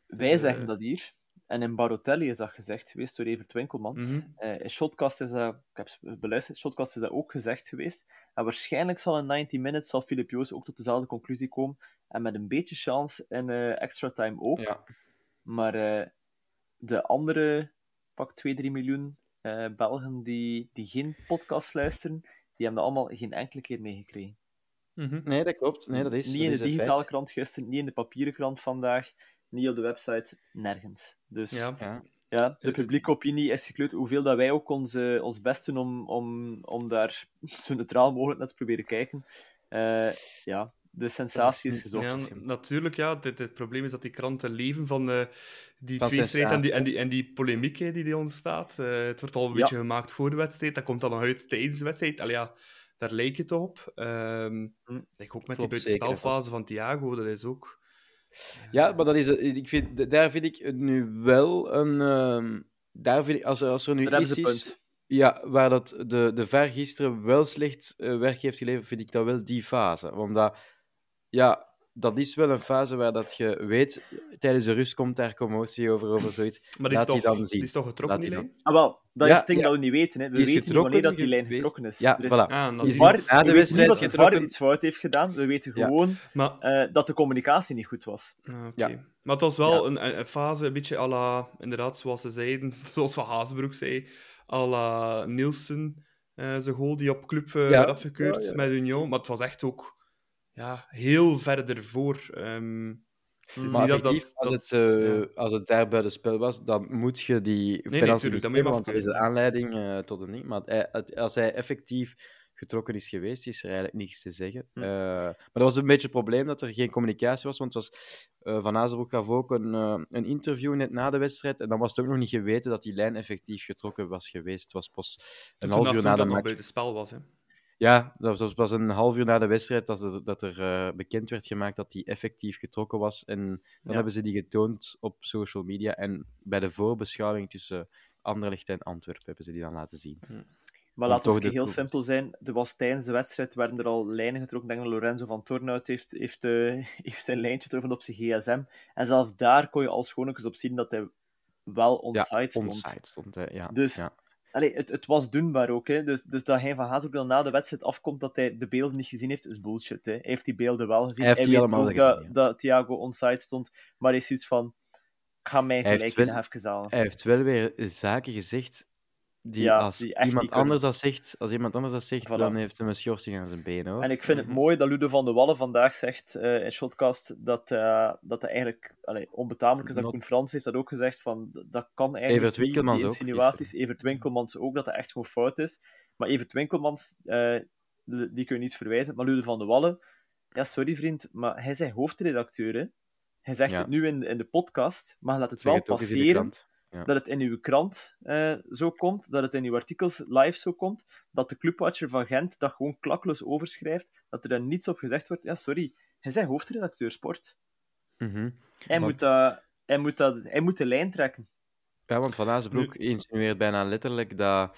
Wij dus, zeggen dat hier. En in Barotelli is dat gezegd geweest door Evert Winkelmans. Mm -hmm. uh, in Shotcast is dat, ik heb beluisterd, Shotcast is dat ook gezegd geweest. En waarschijnlijk zal in 90 Minutes zal Filip Joos ook tot dezelfde conclusie komen. En met een beetje chance in uh, extra time ook. Ja. Maar uh, de andere, pak 2, 3 miljoen Belgen die, die geen podcast luisteren, die hebben dat allemaal geen enkele keer meegekregen. Mhm. Nee, dat klopt. Nee, dat is, niet in de digitale krant gisteren, niet in de papieren krant vandaag, niet op de website, nergens. Dus ja, ja. De publieke opinie is gekleurd. Hoeveel dat wij ook ons, ons best doen om, om, om daar (laughs) zo neutraal mogelijk naar te proberen kijken. Uh, ja, de sensatie is gezocht. Ja, natuurlijk, ja. Het, het, probleem is dat die kranten leven van uh, die tweestrijd en die, en, die, en die polemiek die, die ontstaat. Uh, het wordt al een beetje gemaakt voor de wedstrijd. Dat komt dan nog uit tijdens de wedstrijd. Allee, ja, daar leek het op. Um, ik ook met die buitenspelfase van Thiago, dat is ook... Ja, maar dat is, ik vind, daar vind ik nu wel een... Uh, daar vind ik, als, als er nu iets is... Ja, waar dat de, de VAR gisteren wel slecht uh, werk heeft geleverd, vind ik dat wel die fase. Omdat, ja, dat is wel een fase waar dat je weet, tijdens de rust komt daar commotie over, over zoiets. (laughs) Maar die is, toch, dan zien. is toch getrokken, die lijn? Ah, wel, dat is het ding dat we niet weten. Hè. We weten niet wanneer dat die lijn getrokken is. Ja, is, voilà. Ah, is VAR, na de wedstrijd dat de VAR iets fout heeft gedaan. We weten gewoon maar, uh, dat de communicatie niet goed was. Ah, ja. Maar het was wel een, een, fase, een beetje à la, inderdaad, zoals ze zeiden, (laughs) zoals Van Hazenbroek zei, à la Nielsen, uh, zijn goal die op club uh, werd afgekeurd met Union. Maar het was echt ook ja, heel ver ervoor. Um, het is niet dat, dat, als, het, uh, ja. als het daar buiten spel was, dan moet je die nee, penalty nee, niet want dat is de aanleiding uh, tot een niet. Maar hij, als hij effectief getrokken is geweest, is er eigenlijk niets te zeggen. Hm. Uh, maar dat was een beetje het probleem, dat er geen communicatie was, want het was, Van Azenbroek gaf ook een, een interview net na de wedstrijd, en dan was het ook nog niet geweten dat die lijn effectief getrokken was geweest. Het was pas een half uur na de match. buiten spel was, hè? Ja, dat was pas een half uur na de wedstrijd dat er, dat er uh, bekend werd gemaakt dat hij effectief getrokken was. En dan hebben ze die getoond op social media. En bij de voorbeschouwing tussen Anderlecht en Antwerpen hebben ze die dan laten zien. Hm. Maar laten we heel simpel zijn. Er was tijdens de wedstrijd werden er al lijnen getrokken. Ik denk dat Lorenzo van Tornout heeft, heeft, uh, (laughs) heeft zijn lijntje getrokken op zijn gsm. En zelfs daar kon je al schoon op zien dat hij wel onside ja, stond. Onside stond, ja. Dus ja. Allee, het, het was doenbaar ook. Hè. Dus, dus dat hij van Haas ook wel na de wedstrijd afkomt dat hij de beelden niet gezien heeft, is bullshit. Hè. Hij heeft die beelden wel gezien. Hij heeft die allemaal gezien, dat, dat Thiago onside stond. Maar hij is iets van... Ik ga mij gelijk in even halen. Hij heeft wel weer zaken gezegd die als, iemand anders dat zegt, als iemand anders dat zegt, dan heeft hij een schorsing aan zijn been. Hoor. En ik vind het mooi dat Ludo van de Wallen vandaag zegt uh, in Shotcast dat, uh, dat hij eigenlijk allee, onbetamelijk is. Dat Koen Frans heeft dat ook gezegd, van, dat kan eigenlijk Evert Winkelmans die insinuaties. Ook, Evert Winkelmans ook, dat dat echt gewoon fout is. Maar Evert Winkelmans, uh, die kun je niet verwijzen. Maar Ludo van de Wallen, ja, sorry vriend, maar hij is hoofdredacteur. Hè? Hij zegt het nu in, in de podcast, maar laat het zeg wel het passeren dat het in uw krant uh, zo komt, dat het in uw artikels live zo komt, dat de clubwatcher van Gent dat gewoon klakkeloos overschrijft, dat er dan niets op gezegd wordt. Ja, sorry, hij is hoofdredacteur sport. Mm hij, moet, uh, hij, moet dat, hij moet de lijn trekken. Ja, want Van Azenbroek nu... insinueert bijna letterlijk dat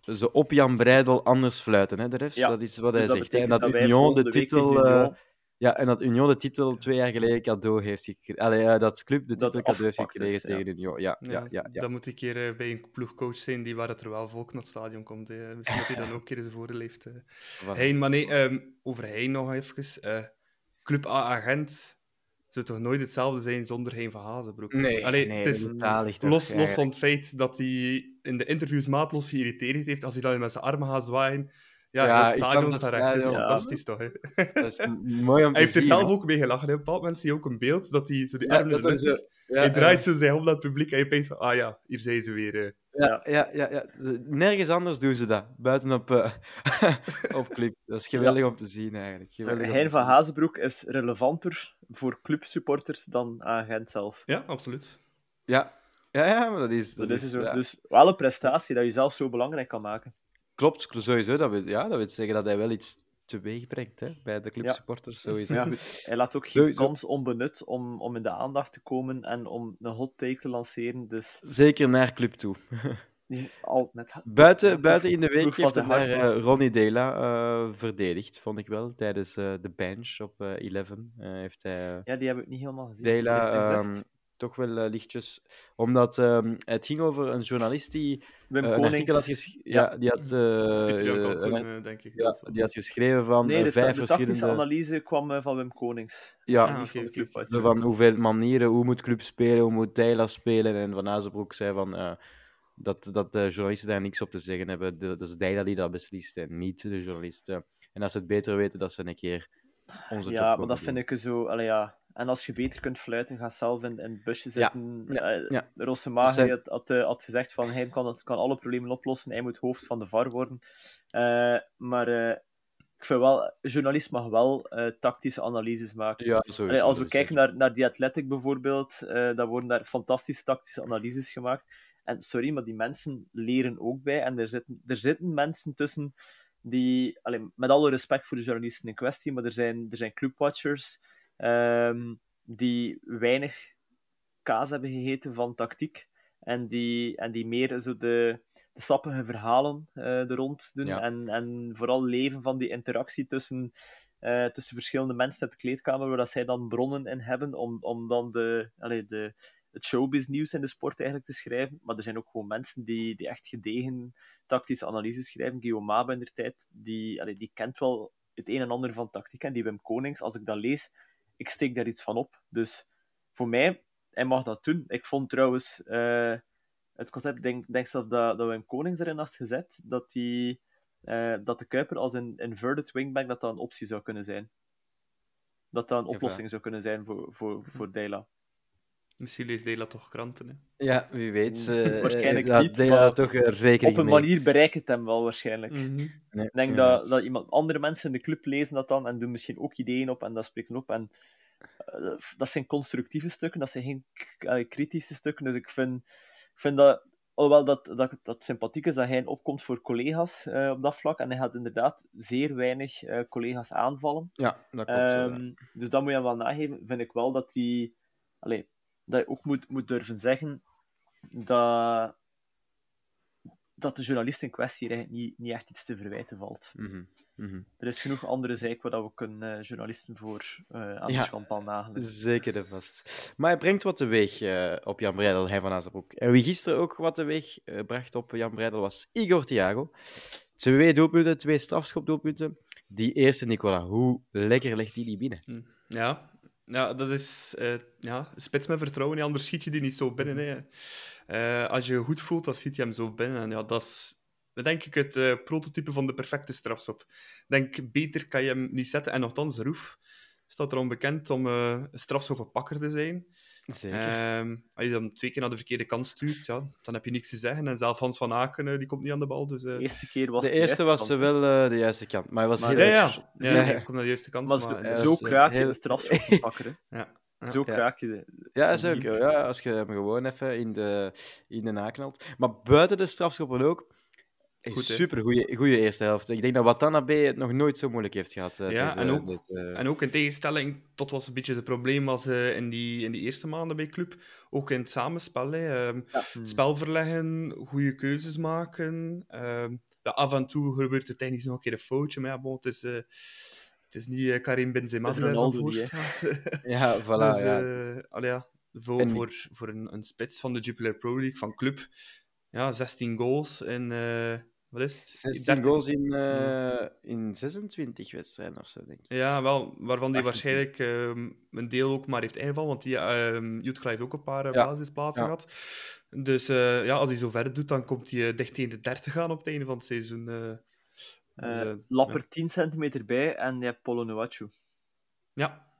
ze op Jan Breidel anders fluiten, hè, de refs. Ja. Dat is wat hij dus zegt. En dat, dat Union de titel... Ja, en dat Union de titel twee jaar geleden cadeau heeft gekregen. Allee, dat club de titel cadeau heeft gekregen tegen Union. Ja, ja, ja, ja, Dan moet ik keer uh, bij een ploegcoach zijn die waar het er wel volk naar het stadion komt. Hè. Misschien dat hij dan (laughs) ook een keer zijn voordeel heeft. Uh. Hein, maar nee, um, over Hein nog even. Uh, club A-agent. zou toch nooit hetzelfde zijn zonder Hein van Hazenbroek? Nee, Allee, nee het is los, los van het feit dat hij in de interviews maatloos geïrriteerd heeft als hij dan met zijn armen gaat zwaaien. Ja, ja het stadion recht. Dat is fantastisch, toch? Hè? Dat is mooi om (laughs) te Hij heeft er zien, zelf ook mee gelachen. Op een bepaald moment zie je ook een beeld dat hij zo die Ja, armen dat in de ja, hij draait ja. zo zijn naar het publiek en je denkt van, ah ja, hier zijn ze weer. eh. Ja, ja, ja, ja. Nergens anders doen ze dat. Buiten op, eh, (laughs) op clip. Dat is geweldig om te zien, eigenlijk. Geweldig om Hein van. Hazenbroek is relevanter voor clubsupporters dan agent zelf. Ja, absoluut. Ja. Ja, ja, maar dat is... Dat is zo. ja. Dus wel een prestatie dat je zelf zo belangrijk kan maken. Klopt, sowieso. Dat wil, ja, dat wil zeggen dat hij wel iets teweeg brengt hè, bij de clubsupporters. Sowieso. Ja, hij laat ook geen Sowieso. kans onbenut om, om in de aandacht te komen en om een hot take te lanceren. Dus Zeker naar club toe. (laughs) al met Buiten, buiten in de week heeft hij eh, Ronnie Dela eh, verdedigd, vond ik wel. Tijdens eh, de bench op eh 11 eh, heeft hij Ja, die heb ik niet helemaal gezien. Dela Toch wel eh, lichtjes. Omdat ehm, het ging over een journalist die Wim eh, een artikel had geschreven. Ja, die had, eh, denk ik. ja, die had geschreven van Nee, de, vijf de tactische verschillende. analyse kwam van Wim Konings. Ja, Ah, van hoeveel manieren, hoe moet club spelen, hoe moet Dela spelen. En Van Azenbroek zei van, eh, dat, dat de journalisten daar niks op te zeggen hebben. De- dat is Dela die dat beslist en niet de journalisten. En als ze het beter weten, dat ze een keer onze job Ja, maar dat vind ik zo. Allee, ja. En als je beter kunt fluiten, ga zelf in, in het busje zitten. ja, Eh, ja. Rosemage Zijn- had, had, eh, had gezegd van hij kan, het- kan alle problemen oplossen, hij moet hoofd van de VAR worden. Eh, maar eh, ik vind wel, een journalist mag wel eh, tactische analyses maken. Ja, sowieso. Allee, als we kijken naar, naar The Athletic bijvoorbeeld, eh dan worden daar fantastische tactische analyses gemaakt. En sorry, maar die mensen leren ook bij. En er zitten, er zitten mensen tussen die, allee, met alle respect voor de journalisten in kwestie, maar er zijn, er zijn clubwatchers ehm, die weinig kaas hebben gegeten van tactiek. En die, en die meer zo de, de sappige verhalen eh er rond doen. Ja. En, en vooral leven van die interactie tussen, eh, tussen verschillende mensen uit de kleedkamer, waar dat zij dan bronnen in hebben om, om dan de, allee, de, het showbiz-nieuws in de sport eigenlijk te schrijven. Maar er zijn ook gewoon mensen die, die echt gedegen tactische analyses schrijven. Guillaume Mabe in der tijd, die, allee, die kent wel het een en ander van tactiek. En die Wim Konings, als ik dat lees, ik steek daar iets van op. Dus voor mij, hij mag dat doen. Ik vond trouwens eh, het concept, denk, denk zelf dat, dat Wim Konings erin had gezet, dat, die, eh, dat de Kuiper als een inverted wingback dat dat een optie zou kunnen zijn. Dat dat een oplossing zou kunnen zijn voor, voor, voor Dela. Misschien leest Dela toch kranten. Hè? Ja, wie weet. eh, Waarschijnlijk niet, Dela maar toch rekening Op een mee. manier bereikt het hem wel waarschijnlijk. Mhm. Nee, Ik denk dat, dat iemand, andere mensen in de club lezen dat dan en doen misschien ook ideeën op en dat spreekt op. En, eh, dat zijn constructieve stukken, dat zijn geen kritische stukken. Dus ik vind, ik vind dat, alhoewel dat, dat, dat sympathiek is dat hij opkomt voor collega's eh, op dat vlak. En hij gaat inderdaad zeer weinig eh, collega's aanvallen. Ja, dat klopt. eh. Ehm, dus dat moet je hem wel nageven. Vind ik wel dat hij, allee, dat je ook moet, moet durven zeggen dat, dat de journalist in kwestie er eigenlijk niet, niet echt iets te verwijten valt. Mhm, mhm. Er is genoeg andere zeik waar dat we kunnen eh, journalisten voor eh, aan de Ja. schandpaal nagelen. Zeker de vast. Maar hij brengt wat teweeg eh, op Jan Breidel, hij van Azenbroek. En wie gisteren ook wat teweeg eh, bracht op Jan Breidel was Igor Thiago. Twee doelpunten, twee strafschopdoelpunten. Die eerste, Nicola, hoe lekker legt hij die binnen? Ja. Ja, dat is eh, ja, spits met vertrouwen. hè, Anders schiet je die niet zo binnen. Hè. Eh, als je je goed voelt, dan schiet je hem zo binnen. En ja, dat is denk ik het eh, prototype van de perfecte strafschop. Denk, beter kan je hem niet zetten. En nogthans, Roef staat erom bekend om een strafschoppenpakker te zijn. Zeker. Ehm, als je dan twee keer naar de verkeerde kant stuurt, ja, dan heb je niks te zeggen. En zelf Hans van Aken, eh, die komt niet aan de bal. Dus, eh, De eerste keer was de eerste was kant, hè. wel eh, de juiste kant. Maar hij was Maar- heel ja, ja, erg- ja, Ja. hij komt naar de juiste kant. Maar maar, zo, eh, kraak je heel- de strafschoppenpakker. hè. (laughs) ja. Ja. Zo kraak je de... Ja, zeker. Ja, als je hem gewoon even in de, in de naknalt. Maar buiten de strafschoppen ook. Goed, super goede eerste helft. Ik denk dat Watanabe het nog nooit zo moeilijk heeft gehad. eh, Ja, deze- en ook- deze- En ook in tegenstelling tot wat een beetje het probleem was eh, in, die, in die eerste maanden bij club. Ook in het samenspel. Hè. Ehm, Ja. het spel verleggen, goede keuzes maken. Ehm, ja, af en toe gebeurt er technisch nog een keer een foutje. Maar ja, bon, het, is, eh, het is niet Karim Benzema die voor staat. (laughs) (laughs) Ja, voilà. dus, ja. allee, voor, En- voor, voor een, een spits van de Jupiler Pro League van club. Ja, 16 goals in, eh, wat is het? 16 goals in, uh, in 26 wedstrijden of zo, denk ik. Ja, wel, waarvan hij waarschijnlijk um, een deel ook maar heeft ingevallen, want die um, Jutkla heeft ook een paar uh, ja. basisplaatsen ja. gehad. Dus uh, ja, als hij zo verder doet, dan komt hij dicht tegen de 30 aan op het einde van het seizoen. Dus, Lapper ja. 10 centimeter bij en je hebt Polo Nuachu.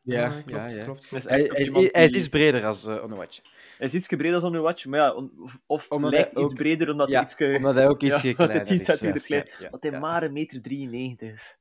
Ja, ja, ja, klopt, ja, klopt, klopt. Hij, hij, hij, is iets breder als uh, Onowatch. Hij is iets breder als Onowatch, maar ja, of, of omdat lijkt iets breder omdat ja, hij iets... Omdat hij ook (laughs) iets ja, kleiner 10 centimeter klein. Ja, dat hij maar een meter 93 is.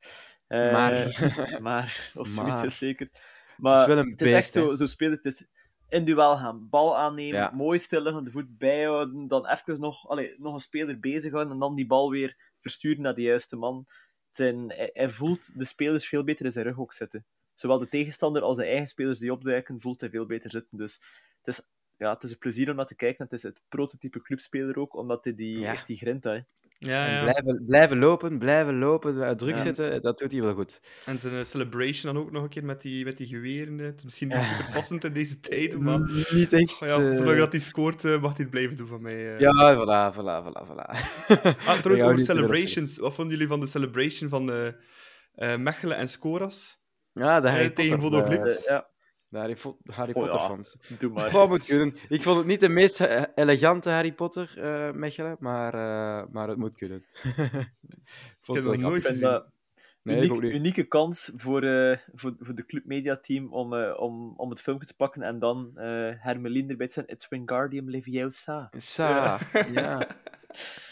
Uh, maar. (laughs) maar, of zoiets is zeker. Maar het is, wel een het is echt zo, zo spelen. Het is in duel gaan, bal aannemen, mooi stillen, de voet bijhouden, dan even nog, allez, nog een speler bezighouden en dan die bal weer versturen naar de juiste man. Zijn, hij, hij voelt de spelers veel beter in zijn rug ook zitten zowel de tegenstander als de eigen spelers die opduiken, voelt hij veel beter zitten. Dus het is, ja, het is een plezier om naar te kijken. Het is het prototype clubspeler ook, omdat hij die, ja. heeft die grinta. Hè. Ja, ja. Blijven, blijven lopen, blijven lopen, eh, druk zetten, dat doet hij wel goed. En zijn celebration dan ook nog een keer met die, met die geweren. Het is misschien niet super passend in deze tijden, maar... (laughs) Niet echt. Oh ja, zolang dat hij scoort, mag hij het blijven doen van mij. Ja, voilà, voilà, voilà, voilà. ah, trouwens, over celebrations. Wat vonden jullie van de celebration van uh, Mechelen en Scoras? Ja, de Harry tegen Bodo Glimt. Ja. De Harry, Harry oh, Potter fans. Doe maar. Wat moet kunnen. Ik vond het niet de meest elegante Harry Potter, uh, Mechelen, maar, uh, maar het moet kunnen. (laughs) ik heb het nooit gezien. Nee, uniek, unieke kans voor, uh, voor, voor de Club Media team om, uh, om, om het filmpje te pakken en dan uh, Hermeline erbij te zijn. It's Wingardium Leviosa. Sa, ja.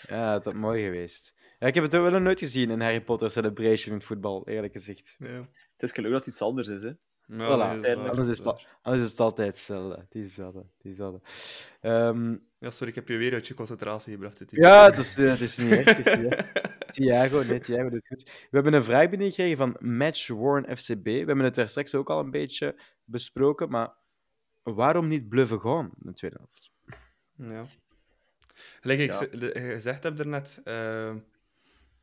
ja, dat is mooi geweest. Ja, ik heb het ook wel nooit gezien in Harry Potter Celebration in het voetbal, eerlijk gezegd. Ja. Het is gelukkig dat het iets anders is, hè. Ja, voilà. nee, is anders, is het, anders is het altijd hetzelfde. Diezelfde. diezelfde. Um, ja, sorry, ik heb je weer uit je concentratie gebracht. Dit ja, het is, het is niet echt. Het is niet echt. Thiago, nee, Thiago doet goed. We hebben een vraag binnengekregen van Match Warren FCB. We hebben het daar straks ook al een beetje besproken, maar waarom niet bluffen gewoon in de tweede helft? Ja. Gelijk ik gezegd heb daarnet, uh,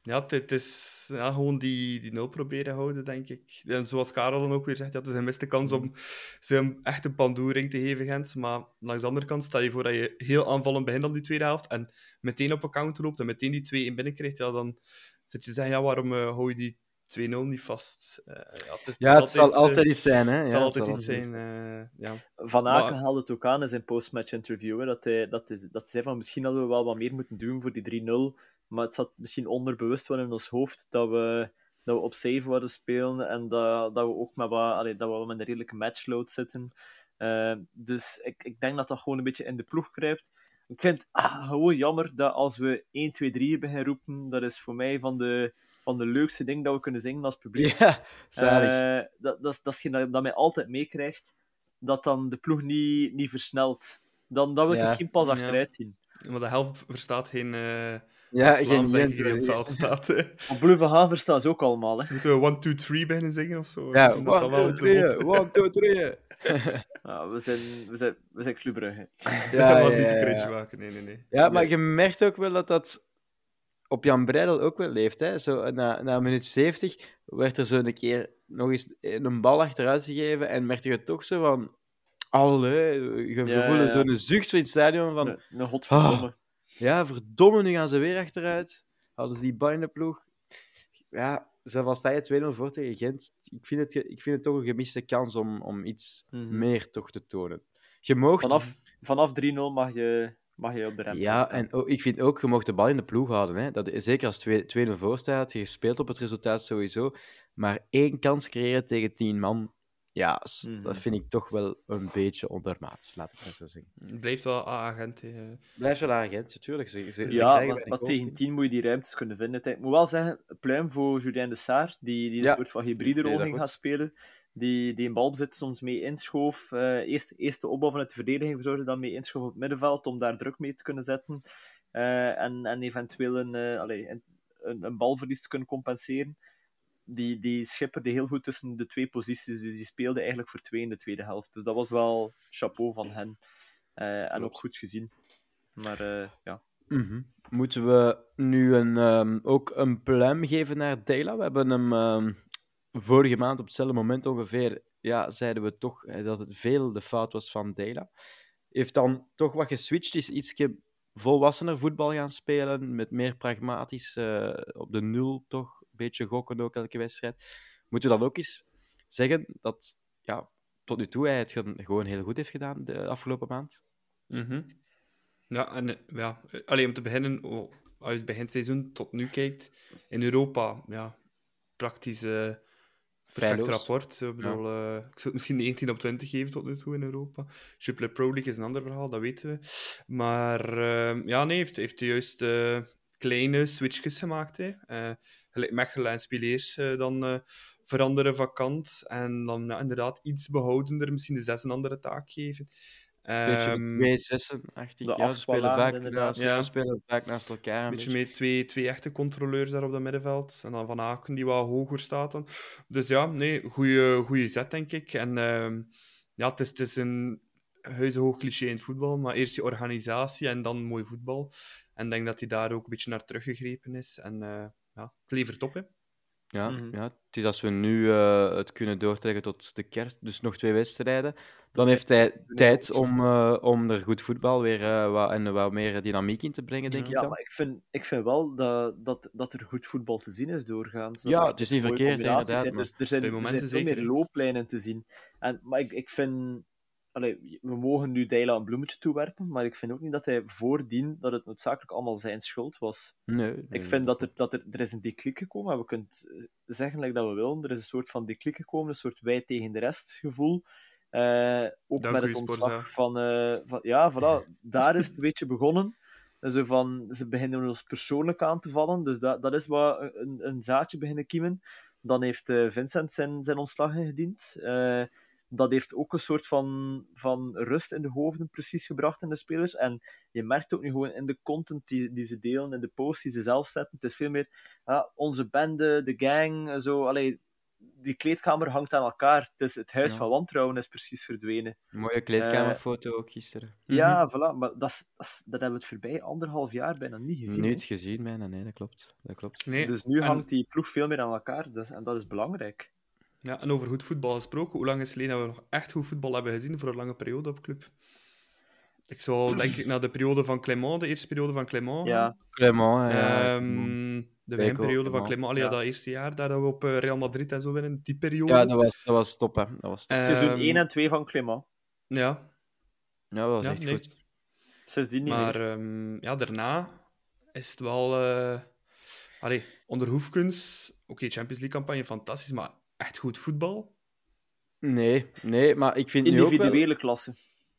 ja, het is ja, gewoon die, die nul proberen houden, denk ik. En zoals Karel dan ook weer zegt, ja, het is een miste kans om ze een echte pandoering te geven, Gent. Maar langs de andere kant, stel je voor dat je heel aanvallend begint op die tweede helft en meteen op een counter loopt en meteen die twee in binnen krijgt, ja, dan zit je te zeggen, ja, waarom uh, hou je die 2-0 niet vast? Uh, ja, het, is, ja, het, zal altijd iets zijn, hè? Het zal altijd iets zijn, uh, ja. Van Aken haalde het ook aan in zijn postmatch interview, hè, dat, hij, dat, is, dat hij zei van misschien hadden we wel wat meer moeten doen voor die 3-0 maar het zat misschien onderbewust wel in ons hoofd dat we, dat we op save worden spelen en dat, dat we ook met, wat, allee, dat we met een redelijke matchload zitten. Uh, dus ik, ik denk dat dat gewoon een beetje in de ploeg kruipt. Ik vind het ah, gewoon jammer dat als we 1, 2, 3 beginnen roepen, dat is voor mij van de, van de leukste dingen dat we kunnen zingen als publiek. Ja, zalig. Uh, dat, dat, is, dat is geen dat, dat mij altijd meekrijgt, dat dan de ploeg niet, niet versnelt. Dan dat wil ik geen pas achteruit zien. Maar de helft verstaat geen... Uh ja, geen Gent. in het veld staat. Op Blue Haven staan ze ook allemaal. Hè. Ze moeten 1, 2, 3 beginnen zingen of zo. Ja, 1, 2, 3. 1, 2, 3. We zijn, we zijn, we zijn (laughs) Ja, ja, ja, niet te cringe maken. Nee, nee, nee. Ja, maar je merkt ook wel dat dat op Jan Breidel ook wel leeft. Hè? Zo, na, na minuut 70 werd er zo een keer nog eens een bal achteruit gegeven en merkte je toch zo van... Allee, je ja, voelde ja. zo'n zucht in het stadion van... Een, een godverdomme. Oh, ja, verdomme, nu gaan ze weer achteruit. Hadden ze die bal in de ploeg. Ja, zelfs al sta je 2-0 voor tegen Gent, ik vind, het, ik vind het toch een gemiste kans om, om iets mm. meer toch te tonen. Je moogt... Vanaf, vanaf 3-0 mag je, mag je op de rem Ja, en ook, ik vind ook, je mocht de bal in de ploeg houden. Hè. Dat, zeker als 2-0 voor staat, je speelt op het resultaat sowieso. Maar één kans creëren tegen 10 man, ja, mm. dat vind ik toch wel een beetje ondermaats, laat ik maar zo zeggen. Blijft wel agent. Blijft wel agent, natuurlijk. Ze, ze, ja, maar, tegen 10 moet je die ruimtes kunnen vinden. Ik moet wel zeggen, pluim voor Julien de Saar, die, die een ja. soort van hybride rol ging gaan spelen. Die, die een balbezit soms mee inschoof. Uh, eerst, eerst de opbouw vanuit de verdediging verzorgde, dan mee inschoof op het middenveld om daar druk mee te kunnen zetten. Uh, en, en eventueel een, uh, allez, een, een, een balverlies te kunnen compenseren die, die schipperde heel goed tussen de twee posities. Dus die speelde eigenlijk voor twee in de tweede helft. Dus dat was wel chapeau van hen. Uh, en ook goed gezien. Maar uh, ja. Mm -hmm. Moeten we nu een, um, ook een pluim geven naar Dela? We hebben hem um, vorige maand op hetzelfde moment ongeveer, ja, zeiden we toch dat het veel de fout was van Dela. Heeft dan toch wat geswitcht, is iets volwassener voetbal gaan spelen, met meer pragmatisch op de nul toch, beetje gokken ook elke wedstrijd. Moeten we dan ook eens zeggen dat ja, tot nu toe hij het gewoon heel goed heeft gedaan de afgelopen maand? Mm Ja, en ja, alleen om te beginnen, oh, als je het beginseizoen tot nu kijkt, in Europa, ja, praktisch uh, perfect rapport. Ik, bedoel, uh, ik zou het misschien 19 op 20 geven tot nu toe in Europa. Jupiler Pro League is een ander verhaal, dat weten we. Maar uh, ja, nee, heeft, heeft de juiste kleine switches gemaakt. Hè. gelijk Mechelen en Spileers dan veranderen vakant. En dan ja, inderdaad iets behoudender, misschien de zes een andere taak geven. Beetje um, twee zessen, achtig. Ja, ze spelen, vaak naast, ja. spelen vaak naast elkaar. Een beetje, beetje met twee, twee echte controleurs daar op dat middenveld. En dan Van Aken, die wat hoger staat dan. Dus ja, nee, goede zet, denk ik. En uh, ja, het is, het is een huizenhoog cliché in het voetbal, maar eerst je organisatie en dan mooi voetbal. En ik denk dat hij daar ook een beetje naar teruggegrepen is. En uh, ja, het levert op, hè. Ja, mm -hmm. ja, het is als we nu uh, het kunnen doortrekken tot de kerst, dus nog twee wedstrijden, dan heeft hij tijd om, uh, om er goed voetbal weer uh, wat, en wat meer dynamiek in te brengen, denk ja, ik. Ja, maar ik vind, ik vind wel dat, dat, dat er goed voetbal te zien is doorgaans. Ja, het is niet verkeerd, inderdaad. Zijn. Dus er zijn, er zijn veel meer looplijnen te zien. En, maar ik, ik vind Allee, we mogen nu Deila een bloemetje toewerpen, maar ik vind ook niet dat hij voordien dat het noodzakelijk allemaal zijn schuld was. Nee, nee ik vind dat, er, dat er, er is een declic gekomen, en we kunnen zeggen like dat we willen, er is een soort van declic gekomen, een soort wij tegen de rest gevoel. Uh, ook met het ontslag van, uh, van... Ja, voilà, (laughs) daar is het een beetje begonnen. Zo van, ze beginnen ons persoonlijk aan te vallen, dus dat, dat is wat een, een zaadje beginnen kiemen. Dan heeft uh, Vincent zijn, zijn ontslag ingediend dat heeft ook een soort van, van rust in de hoofden precies gebracht in de spelers. En je merkt ook nu gewoon in de content die, die ze delen, in de posts die ze zelf zetten, het is veel meer ja, onze bende, de gang, zo, allee, die kleedkamer hangt aan elkaar. Het, is, het huis van wantrouwen is precies verdwenen. mooie kleedkamerfoto uh, ook gisteren. Ja, mm voilà. Maar dat, is, dat, dat, hebben we het voorbij anderhalf jaar bijna niet gezien. Niet gezien, bijna. Nee, dat klopt. Dat klopt. Nee. Dus nu hangt die ploeg veel meer aan elkaar. Dus, en dat is belangrijk. Ja, en over goed voetbal gesproken, hoe lang is het geleden dat we nog echt goed voetbal hebben gezien voor een lange periode op club? Ik zou denk ik naar de periode van Clement, de eerste periode van Clement. Ja, Clement. Ja. Um, de beginperiode van Clement, allee, ja. dat eerste jaar daar dat we op eh, Real Madrid en zo winnen, die periode. Ja, dat was, dat was top, hè. Dat was top. Um, Seizoen 1 en 2 van Clement. Ja. Ja, dat was ja, echt nee. goed. Sindsdien niet maar um, ja, daarna is het wel... Uh... Allee, onder Hoefkens, oké, okay, Champions League-campagne, fantastisch, maar echt goed voetbal? Nee, nee, maar ik vind Individuele nu ook wel... klasse.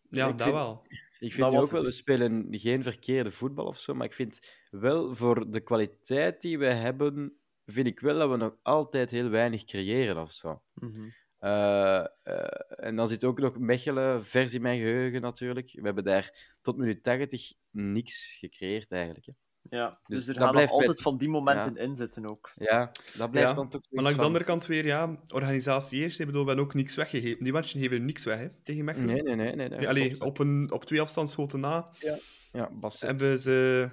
Ja, dat wel. Ik vind ook wel, we spelen geen verkeerde voetbal of zo, maar ik vind wel voor de kwaliteit die we hebben, vind ik wel dat we nog altijd heel weinig creëren of zo. Mm -hmm. uh, uh, en dan zit ook nog Mechelen, vers in mijn geheugen natuurlijk. We hebben daar tot minuut 80 niks gecreëerd eigenlijk. Hè. Ja, dus, dus er gaan blijft altijd van die momenten ja. in zitten ook. Ja, dat blijft ja. dan toch Maar langs de andere kant weer, ja, organisatie eerst. Ik bedoel, we hebben ook niks weggegeven. Die matchen geven niks weg, hè, tegen Mechelen. Nee, nee, nee. nee, nee allee, op, een, op twee afstandsschoten na ja. Ja, Basset. hebben ze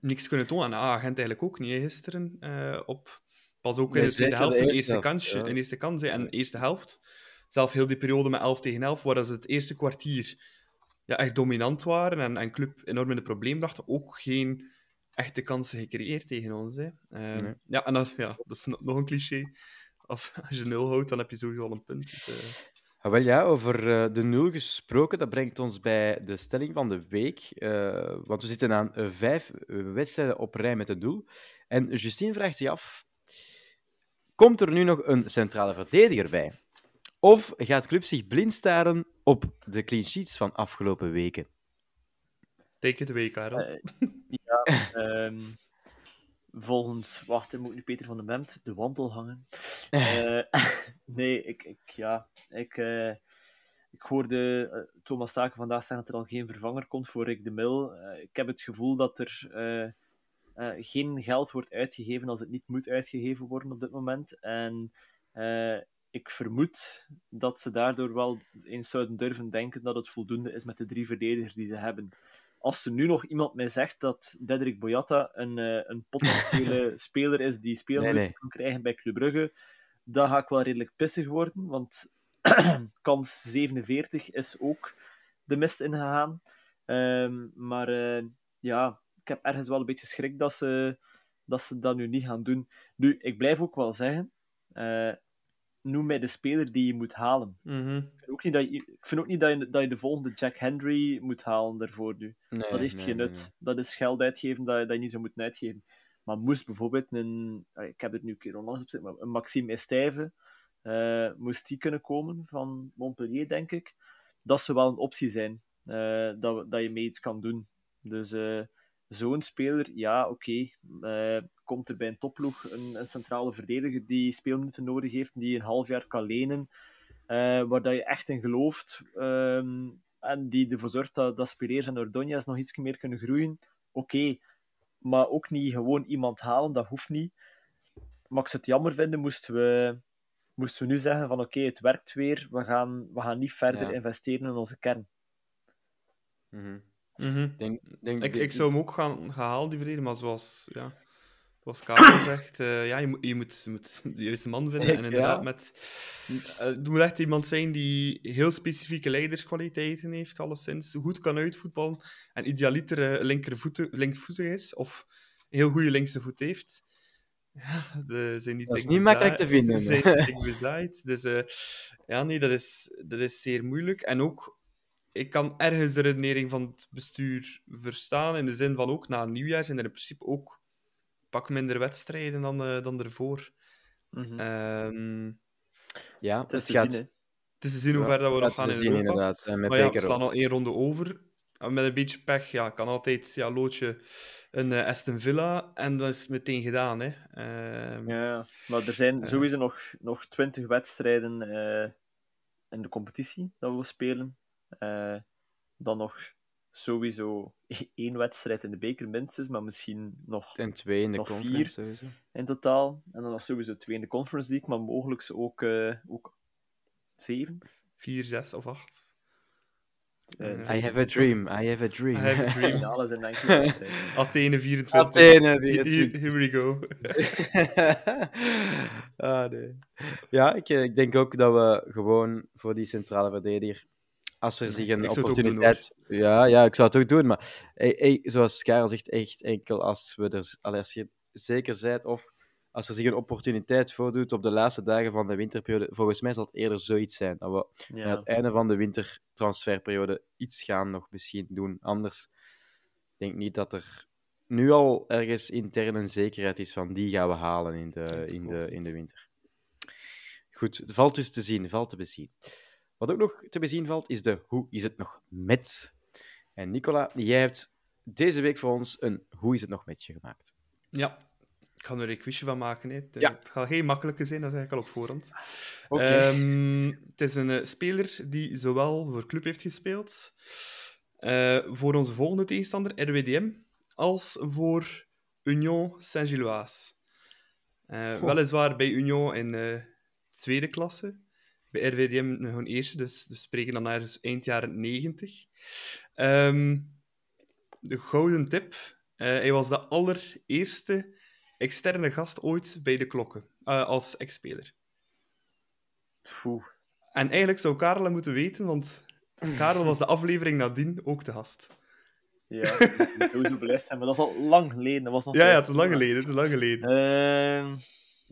niks kunnen tonen. En ah, Agent eigenlijk ook niet, hè, gisteren. Uh, op, pas ook in de tweede helft, een eerste, kansje, ja. een eerste kans. Hè, en de eerste helft, zelf heel die periode met 11 tegen 11, waar ze het eerste kwartier ja, echt dominant waren en, en club enorm in de probleem dachten, ook geen echte kansen gecreëerd tegen ons. Hè. Nee. Ja, en dat, ja, dat is nog een cliché. Als, als je nul houdt, dan heb je sowieso al een punt. Dus, uh... Ah, wel ja, over uh, de nul gesproken, dat brengt ons bij de stelling van de week. Uh, want we zitten aan vijf wedstrijden op rij met het doel. En Justine vraagt zich af: komt er nu nog een centrale verdediger bij? Of gaat Club zich blind staren op de clean sheets van afgelopen weken? Teken de week, Karel. Uh, ja, um, (laughs) volgens... Wacht, moet nu Peter van de Bemt de wandel hangen. Uh, (laughs) (laughs) nee, ik, ik, ja, ik, uh, ik hoorde Thomas Staken vandaag zeggen dat er al geen vervanger komt voor Rick de Mil. ik heb het gevoel dat er geen geld wordt uitgegeven als het niet moet uitgegeven worden op dit moment. En ik vermoed dat ze daardoor wel eens zouden durven denken dat het voldoende is met de drie verdedigers die ze hebben. Als er nu nog iemand mij zegt dat Dedrick Boyata een, uh, een potentiële (laughs) speler is die speelminuten nee, nee. kan krijgen bij Club Brugge, dan ga ik wel redelijk pissig worden, want (clears throat) kans 47 is ook de mist ingegaan. Ehm, maar uh, ja, ik heb ergens wel een beetje schrik dat ze, dat ze dat nu niet gaan doen. Nu, ik blijf ook wel zeggen, uh, noem mij de speler die je moet halen. Mm ik, vind ook niet dat je, ik vind ook niet dat je, dat je de volgende Jack Henry moet halen daarvoor nu. Nee, dat heeft nee, geen nut. nee, Dat is geld uitgeven dat, dat je niet zou moeten uitgeven. Maar moest bijvoorbeeld een, ik heb het nu een keer onlangs opzet, maar een Maxime Estijve, uh, moest die kunnen komen van Montpellier, denk ik. Dat zou wel een optie zijn, uh, dat, dat je mee iets kan doen. Dus uh, zo'n speler, ja, oké. Okay. komt er bij een topploeg een, een, centrale verdediger die speelminuten nodig heeft, die een half jaar kan lenen, waar dat je echt in gelooft, um, en die ervoor zorgt dat, dat Spireers en Ordonez nog iets meer kunnen groeien, oké. Okay. Maar ook niet gewoon iemand halen, dat hoeft niet. Maar ik zou het jammer vinden, moesten we moesten we nu zeggen van oké, okay, het werkt weer, we gaan, we gaan niet verder Ja. investeren in onze kern. Mhm. Mhm. Denk, denk Ik, ik zou hem ook gaan, gaan halen, die verdediger, maar zoals, ja, zoals Karel (coughs) zegt, eh, ja, je, moet, je, moet, je moet (laughs) de juiste man vinden. Ik- En inderdaad, ja. met, eh, het moet echt iemand zijn die heel specifieke leiderskwaliteiten heeft, alleszins, goed kan uitvoetballen en idealiter eh, linkervoetig, linkvoetig is, of een heel goede linkse voet heeft. Ja, de, zijn Dat is niet makkelijk te vinden. (laughs) Zijn bezaaid. Dus ja, nee, dat is, dat is zeer moeilijk. En ook, ik kan ergens de redenering van het bestuur verstaan, in de zin van ook na een nieuwjaar zijn er in principe ook pak minder wedstrijden dan, eh, dan ervoor. Mhm. Ehm, Ja, het is het te gaat... zien, het is te zien hoe ver dat we nog gaan te in zien, Europa. inderdaad. En met Maar ja, we staan al één ronde over. En met een beetje pech ja, kan altijd ja, loodje een eh, Aston Villa en dat is meteen gedaan. Hè. Ehm, Ja, maar er zijn Eh. sowieso nog, nog 20 wedstrijden eh, in de competitie dat we spelen. Eh, dan nog sowieso (laughs) één wedstrijd in de beker minstens, maar misschien nog En twee in de Nog conference, vier. sowieso. in totaal. En dan nog sowieso twee in de Conference League, maar mogelijk ook, eh, ook zeven. Vier, zes of acht. Eh, I have a dream, I have a dream. I have a dream. (laughs) In. (laughs) Athene 24. Athene Here, 24. here we go. ah, nee. Ja, ik, ik denk ook dat we gewoon voor die centrale verdediger, als er zich een ik zou het ook doen, opportuniteit... ja, ja, ik zou het ook doen, maar zoals Karel zegt, echt enkel als we er... als je zeker bent of als er zich een opportuniteit voordoet op de laatste dagen van de winterperiode, volgens mij zal het eerder zoiets zijn, dat we aan het einde van de wintertransferperiode iets gaan nog misschien doen. Anders denk ik niet dat er nu al ergens intern een zekerheid is van die gaan we halen in de, in de, in de winter. Goed, het valt dus te zien, valt te bezien. Wat ook nog te bezien valt, is de hoe is het nog met. En Nicola, jij hebt deze week voor ons een hoe is het nog metje gemaakt. Ja, ik ga er een quizje van maken. Hè. Het, Ja. het gaat geen makkelijke zijn, dat zeg ik al op voorhand. Ehm, het is een eh, speler die zowel voor club heeft gespeeld, eh, voor onze volgende tegenstander, RWDM, als voor Union Saint-Gilloise. Eh, weliswaar bij Union in tweede klasse, bij RWDM gewoon eerste, dus, dus we spreken dan ergens eind jaren 90. Ehm, de gouden tip, eh, hij was de allereerste externe gast ooit bij de klokken, eh, als ex-speler. En eigenlijk zou Karel hem moeten weten, want Karel was de aflevering nadien ook de gast. Ja, ik beluisteren, maar dat is al lang geleden. Dat was nog Ja, ja, het is lang geleden. Het is lang geleden. Ehm,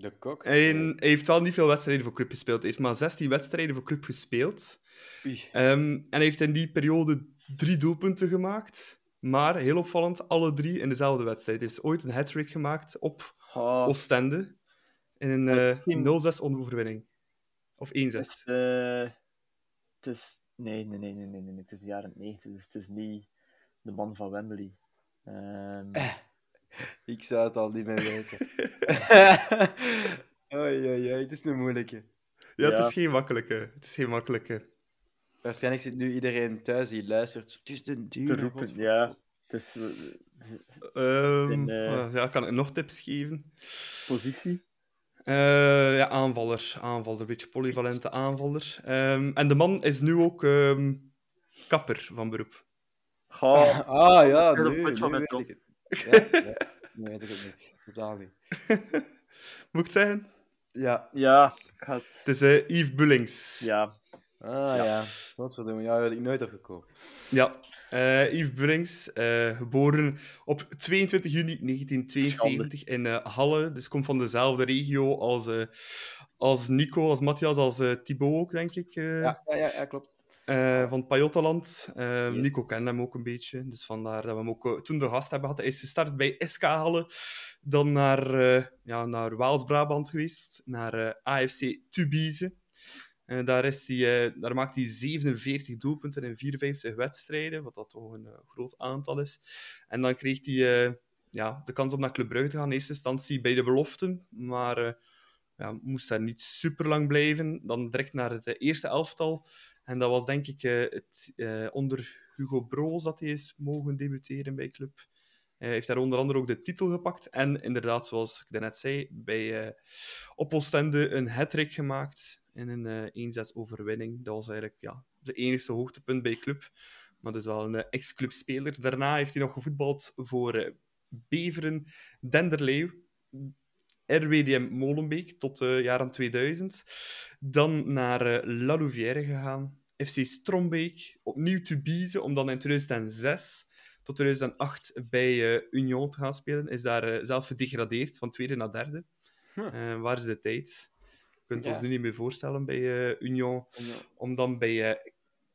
De kok. Hij, hij heeft wel niet veel wedstrijden voor club gespeeld. Hij heeft maar 16 wedstrijden voor club gespeeld. Ehm, en hij heeft in die periode drie doelpunten gemaakt. Maar, heel opvallend, alle drie in dezelfde wedstrijd. Hij heeft ooit een hat-trick gemaakt op oh, Oostende. In een eh, Misschien- 0-6 overwinning. Of 1-6. het is, eh, het is... Nee, nee, nee, nee, nee, nee, het is de jaren 90, dus het is niet de man van Wembley. Ehm, Ik zou het al niet meer weten. (laughs) oei, oei, oei, het is een moeilijke. Ja, het is geen makkelijke. Het is geen makkelijke. Waarschijnlijk zit nu iedereen thuis die luistert. Het is de te duur. roepen, ja. Het is eh, Ehm, eh, ja, kan ik nog tips geven? positie. Eh, ja, aanvaller. Aanvaller, een beetje polyvalente aanvaller. Ehm, en de man is nu ook ehm, kapper van beroep. Goh, (laughs) Ah ja, nu, nu weet ik het. Ja, (laughs) ja, nu weet ik het niet. Totaal niet. (laughs) Moet ik het zeggen? Ja, ja, ik het... Is eh, Yves Bullings. Ja, Ah ja, wat we doen. Ja, had ik nooit opgekomen. Ja, uh, Yves Bullings, uh, geboren op 22 juni 1972 in uh, Halle. Dus komt van dezelfde regio als, als Nico, als Matthias, als Thibaut ook, denk ik. Ja, ja, ja, klopt. Van Pajottaland. Yes. Nico kende hem ook een beetje. Dus vandaar dat we hem ook toen de gast hebben gehad. Hij is gestart bij SK Halle. Dan naar, ja, naar Waals-Brabant geweest. Naar AFC Tubize. Uh, daar, is die, uh, daar maakt hij 47 doelpunten in 54 wedstrijden, wat dat toch een uh, groot aantal is. En dan kreeg hij ja, de kans om naar Club Brugge te gaan, in eerste instantie bij de beloften, maar ja, moest daar niet super lang blijven. Dan direct naar het eerste elftal. En dat was denk ik het, onder Hugo Broos dat hij is mogen debuteren bij Club. Hij heeft daar onder andere ook de titel gepakt. En inderdaad, zoals ik daarnet zei, bij uh, een hat gemaakt in een uh, eh, 1-6 overwinning. Dat was eigenlijk ja, de enige hoogtepunt bij club. Maar dus wel een uh, ex-club speler. Daarna heeft hij nog gevoetbald voor Beveren, Denderleeuw, RWDM Molenbeek tot de jaren 2000. Dan naar La Louvière gegaan. FC Strombeek, opnieuw Tubize, om dan in 2006 tot 2008 bij uh, Union te gaan spelen. Is daar uh, zelf gedegradeerd, van tweede naar derde. Uh, waar is de tijd? Je kunt ja. ons nu niet meer voorstellen bij Union. Om dan bij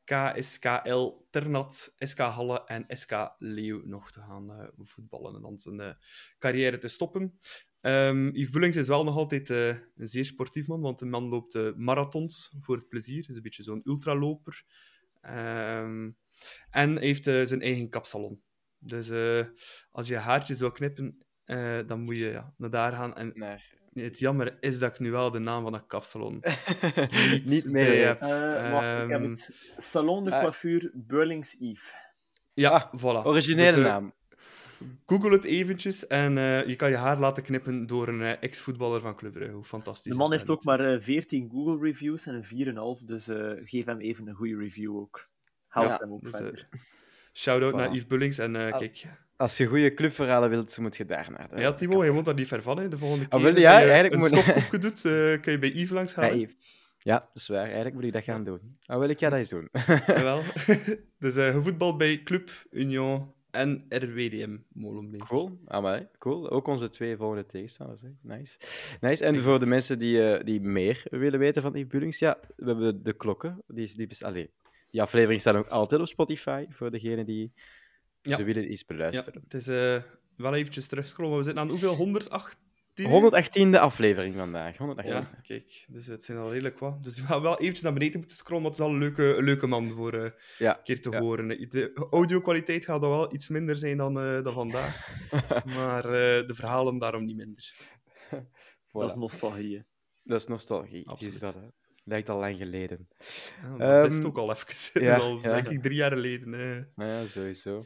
KSKL Ternat, SK Halle en SK Leeuw nog te gaan voetballen. En dan zijn carrière te stoppen. Um, Yves Bullings is wel nog altijd een zeer sportief man, want de man loopt marathons voor het plezier. is een beetje zo'n ultraloper. Um, en heeft uh, zijn eigen kapsalon. Dus uh, als je haartjes wil knippen, uh, dan moet je ja, naar daar gaan. En nee. het jammer is dat ik nu wel de naam van dat kapsalon (laughs) niet, niet meer heb. wacht, ik heb ehm, het Salon de Coiffure Burlings Eve. Ja, ah, voilà. Originele dus, naam. Google het eventjes en uh, je kan je haar laten knippen door een uh, ex-voetballer van Club Brugge. Fantastisch. De man heeft ook maar uh, 14 Google reviews en een 4,5, dus geef hem even een goede review ook. Houd ja, hem ook dus, verder. Shout-out naar Yves Bullings en uh, kijk... Als je goede clubverhalen wilt, moet je daar naar. Ja, Timo, je moet daar niet ver van. Hè. De volgende keer ah, wel, ja, je eigenlijk moet... stofkopje doet, uh, kun je bij Yves langs gaan. Ja, ja, dat is waar. Eigenlijk moet ik dat gaan doen. Ah, wil ik ja (laughs) dat eens doen. Jawel. (laughs) (laughs) dus uh, gevoetbald bij Club, Union en RWDM Molenbeek. Cool, amai, cool. Ook onze twee volgende tegenstanders. Hè. Nice. nice. En voor de mensen die, uh, die meer willen weten van Yves Bullings, ja, we hebben de, klokken. Die is, die is, allez, die aflevering staat ook altijd op Spotify, voor degenen die ja. ze willen iets beluisteren. Ja, het is uh, wel eventjes terugscrollen. We zitten aan hoeveel? (laughs) 118? 118e aflevering vandaag. 118. Ja, kijk, dus het zijn al redelijk wat. Dus we gaan wel eventjes naar beneden moeten scrollen, maar het is al een leuke, leuke man voor uh, ja. een keer te ja. horen. De audio-kwaliteit gaat wel iets minder zijn dan, uh, dan vandaag, (laughs) maar uh, de verhalen daarom niet minder. (laughs) voilà. Dat is nostalgie. Dat is nostalgie. Is dat, hè? Lijkt al lang geleden. Ja, um, dat is het ook al even. (laughs) Het ja, is al, denk ik, drie jaar geleden. Hè. Ja, sowieso.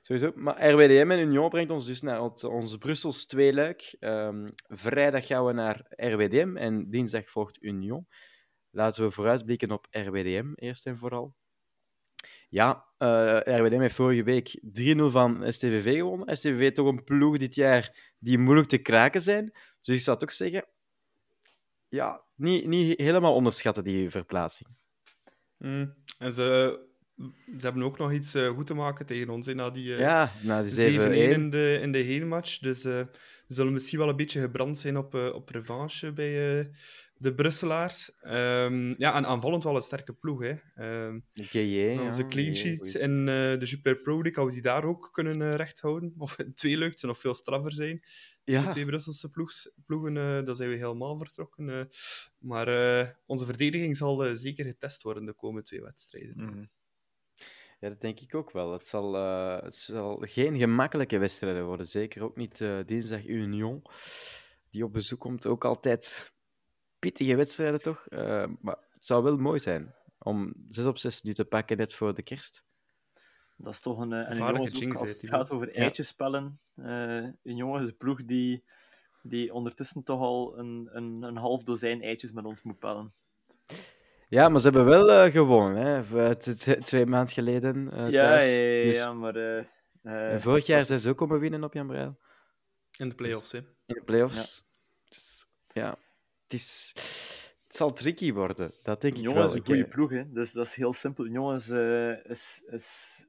sowieso. Maar RWDM en Union brengt ons dus naar onze Brussels tweeluik. Um, vrijdag gaan we naar RWDM en dinsdag volgt Union. Laten we vooruitblikken op RWDM, eerst en vooral. Ja, uh, RWDM heeft vorige week 3-0 van STVV gewonnen. STVV toch een ploeg dit jaar die moeilijk te kraken zijn. Dus ik zou toch zeggen, ja, niet, niet helemaal onderschatten, die verplaatsing. Mm. En ze, ze hebben ook nog iets uh, goed te maken tegen ons in na die, uh, ja, na die 7-1 in de, in de heenmatch. Dus uh, ze zullen misschien wel een beetje gebrand zijn op, op revanche bij de Brusselaars. Um, ja, en aanvallend wel een sterke ploeg. Hè. Um, onze clean sheet in de Super Pro League, hadden we die daar ook kunnen recht houden. Of (laughs) twee lukt, ze nog veel straffer zijn. Ja. De twee Brusselse ploegs, ploegen, uh, daar zijn we helemaal vertrokken. Uh, maar uh, onze verdediging zal zeker getest worden de komende twee wedstrijden. Mm -hmm. Ja, dat denk ik ook wel. Het zal, het zal geen gemakkelijke wedstrijden worden. Zeker ook niet dinsdag Union, die op bezoek komt. Ook altijd pittige wedstrijden, toch? maar het zou wel mooi zijn om 6 op 6 nu te pakken net voor de kerst. Dat is toch een, een, een jongens als het gaat over eitjespellen. Uh, een jongen is een ploeg die, die ondertussen toch al een, een, een half dozijn eitjes met ons moet pellen. Ja, maar ze hebben wel uh, gewonnen, hè? twee maanden geleden. Uh, ja, thuis. ja, ja, dus... ja, maar... Uh, vorig jaar zijn ze ook komen winnen op Jan Breil. In de play-offs, hè? In de play-offs. Ja. Dus, ja. Het is het zal tricky worden. Dat denk ik Union wel. is een goede ploeg, hè? dus dat is heel simpel. Jongens is, is, is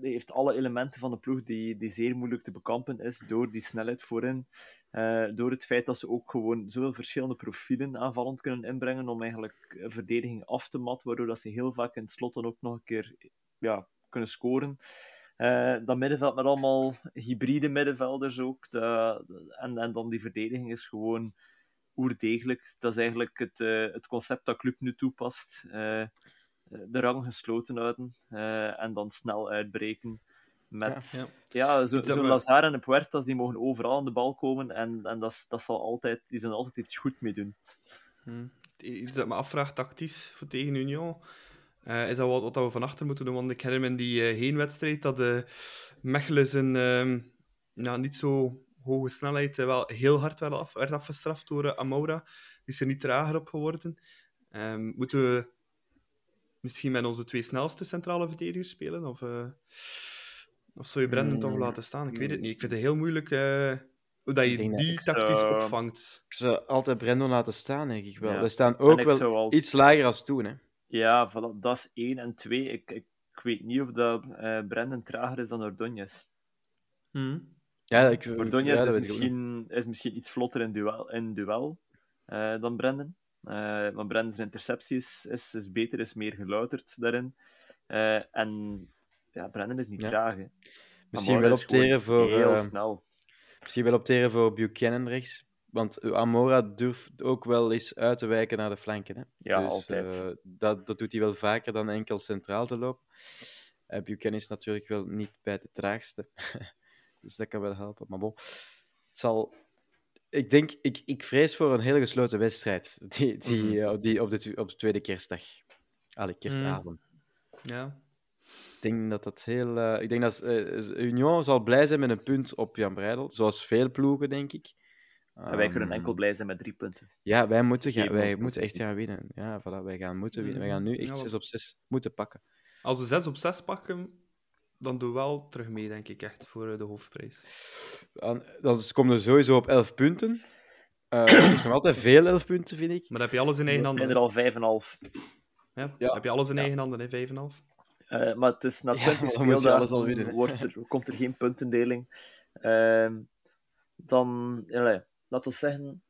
die heeft alle elementen van de ploeg die, die zeer moeilijk te bekampen is door die snelheid voorin. Uh, door het feit dat ze ook gewoon zoveel verschillende profielen aanvallend kunnen inbrengen om eigenlijk verdediging af te matten, waardoor dat ze heel vaak in het slot ook nog een keer ja, kunnen scoren. Dat middenveld met allemaal hybride middenvelders ook. En, en dan die verdediging is gewoon oerdegelijk. Dat is eigenlijk het, het concept dat Club nu toepast. De rang gesloten houden en dan snel uitbreken. Met ja, ja. zo'n zo Lazar en Puertas die mogen overal aan de bal komen en, en dat, dat zal altijd, die zullen altijd iets goed mee doen. Hmm. Iets dat me afvraagt tactisch voor tegen Union. Uh, is dat wat, wat we van achter moeten doen? Want ik herinner me in die uh, heenwedstrijd dat de Mechelen zijn nou, niet zo hoge snelheid wel heel hard werd, af, werd afgestraft door Amoura. Die is er niet trager op geworden. Um, moeten we misschien met onze twee snelste centrale verdedigers spelen? Of, of zou je Brendan toch hmm. laten staan? Ik weet het niet. Ik vind het heel moeilijk hoe dat je die tactisch opvangt. Ik zou altijd Brendan laten staan, denk ik wel. Ja. Er staan ook wel iets lager als toen, hè. Ja, dat is één. En twee, ik, ik, weet niet of dat uh, Brandon trager is dan Ordonez. Hmm. Ja, ik, Ordonez is, misschien, is misschien iets vlotter in duel, in duel uh, dan Brandon. Uh, want Brandon's interceptie is, is, beter, is meer gelouterd daarin. en ja, Brandon is niet ja. traag. Misschien wel opteren voor... Heel snel. Misschien wel opteren voor Buchanan rechts. Want Amora durft ook wel eens uit te wijken naar de flanken. Hè? Ja, dus, altijd. Uh, dat, dat doet hij wel vaker dan enkel centraal te lopen. Uh, Buchanan is natuurlijk wel niet bij de traagste. (laughs) dus dat kan wel helpen. Maar bon, het zal... Ik denk, ik, ik vrees voor een hele gesloten wedstrijd. (laughs) Die, die, mm -hmm. die op, de, op de tweede kerstdag. Allee, kerstavond. Mm. Ja. Ik denk dat dat heel... Uh, ik denk dat Union zal blij zijn met een punt op Jan Breidel. Zoals veel ploegen, denk ik. En wij kunnen enkel ehm, blij zijn met drie punten. Ja, wij moeten, gaan, wij moeten echt gaan winnen. Ja, voilà, wij gaan moeten winnen. Wij gaan nu echt 6 op 6 moeten pakken. Als we 6 op 6 pakken, dan doen we wel terug mee, denk ik, echt voor eh, de hoofdprijs. Dan, dan komen we sowieso op 11 punten. Uh, dat (clears throat) is nog altijd veel 11 punten, vind ik. Maar dan heb je alles in eigen handen. Ik ben er al 5,5. Ja, ja, heb je alles in eigen handen, 5,5? Uh, maar het is na 20 ja, speeldagen wordt er, komt er geen puntendeling. Uh, dan, ja, laten we zeggen,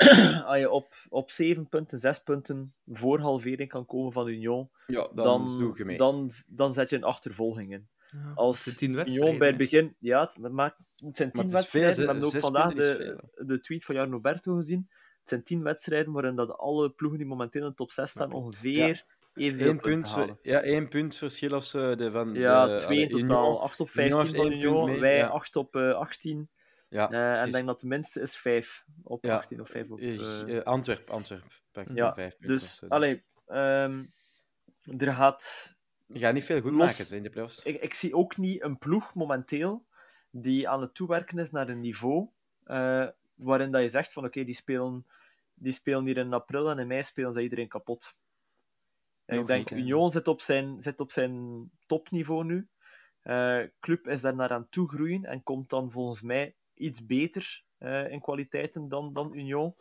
(clears throat) als je op, op 7 punten, 6 punten voor halvering kan komen van Union, ja, dan, dan, dan, dan zet je een achtervolging in. Ja, Als Union bij het begin... Ja, het, maakt, het zijn tien wedstrijden. we hebben ook vandaag de, de tweet van Jan Roberto gezien. Het zijn tien wedstrijden waarin dat alle ploegen die momenteel in de top 6 staan ongeveer ja. evenveel punt, halen. Ja, één punt verschil of zo. De, van ja, de, twee in totaal. 8 op 15 van Union, wij 8 op uh, 18. Ja, uh, en ik denk dat de minste is 5 op ja, 18 of 5 op... Uh... Antwerp, Antwerp. Ja, vijf dus, allee, um, er gaat... Je gaat niet veel goed los... maken in de playoffs. Ik, ik zie ook niet een ploeg momenteel die aan het toewerken is naar een niveau uh, waarin dat je zegt van oké, okay, die, spelen, die spelen hier in april en in mei spelen ze iedereen kapot. En ik denk, Union zit op, zijn, zit op zijn topniveau nu. Uh, club is daar naar aan toe groeien en komt dan volgens mij iets beter uh, in kwaliteiten dan, dan Union.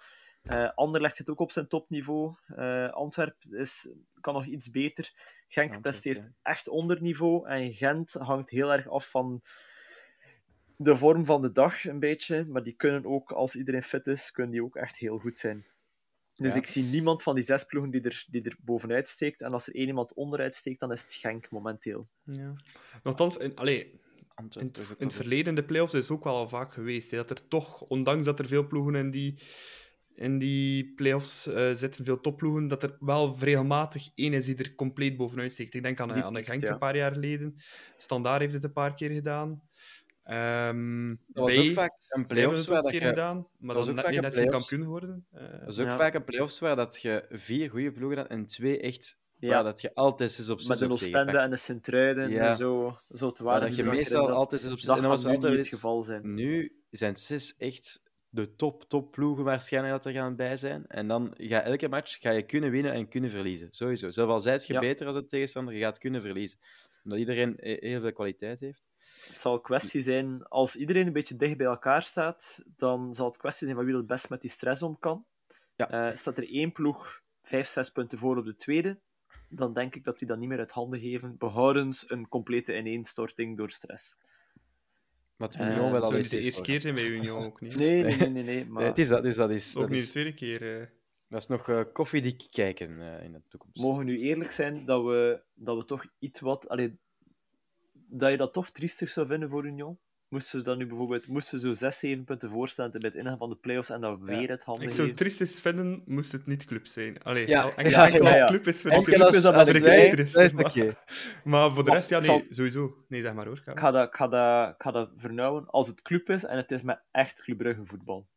Uh, Anderlecht zit ook op zijn topniveau. Uh, Antwerp is, kan nog iets beter. Genk Antwerp, presteert ja. echt onder niveau. En Gent hangt heel erg af van de vorm van de dag, een beetje. Maar die kunnen ook, als iedereen fit is, kunnen die ook echt heel goed zijn. Dus ja. ik zie niemand van die zes ploegen die er, die er bovenuit steekt. En als er één iemand onderuit steekt, dan is het Genk momenteel. Ja. Nochtans, in, allee, in, in het verleden, de playoffs, is ook wel al vaak geweest. Hè, dat er toch, ondanks dat er veel ploegen in die, in die playoffs uh, zitten, veel topploegen, dat er wel regelmatig één is die er compleet bovenuit steekt. Ik denk aan, aan de Genk ja. een paar jaar geleden. Standaard heeft het een paar keer gedaan. Um, dat was ook vaak een playoffs waar dat je... gedaan, maar dat was ook vaak net kampioen geworden. Uh, dat is ook ja. vaak een playoffs waar dat je vier goede ploegen had en twee echt ja. dat je altijd is op 6 Met de Oostende en de Sint-Truiden ja. zo, zo te waarden. dat je meestal altijd is op 6 en dat was altijd het geval zijn. Nu zijn 6 echt de top, top ploegen waarschijnlijk dat er gaan bij zijn. En dan ga elke match ga je kunnen winnen en kunnen verliezen. Sowieso. Zelfs al zijt je ja. beter als de tegenstander, je gaat kunnen verliezen. Omdat iedereen heel veel kwaliteit heeft. Het zal een kwestie zijn, als iedereen een beetje dicht bij elkaar staat, dan zal het kwestie zijn van wie het best met die stress om kan. Ja. staat er één ploeg vijf, zes punten voor op de tweede, dan denk ik dat die dat niet meer uit handen geven, behoudens een complete ineenstorting door stress. Wat Union wel al is. de eerste keer zijn bij Union ook niet. (laughs) Nee, nee, nee. nee, maar... nee het is dat, dus dat is, ook dat niet is... de tweede keer. Dat is nog uh, koffiedik kijken uh, in de toekomst. Mogen we nu eerlijk zijn dat we, dat we toch iets wat... Allee, dat je dat toch triestig zou vinden voor Union? Moesten ze dan nu bijvoorbeeld moesten ze zo 6, 7 punten voorstaan bij het ingaan van de playoffs en dan weer het handen Ik zou het triestig vinden, moest het niet club zijn. Allee, ja. enkel, ja, enkel als club is, vind als club is dat als triestig. Maar, maar voor de rest, ja, nee, sowieso. Nee, zeg maar hoor. Ik ga dat, ik ga dat, ik ga dat vernauwen als het club is en het is met echt Club voetbal.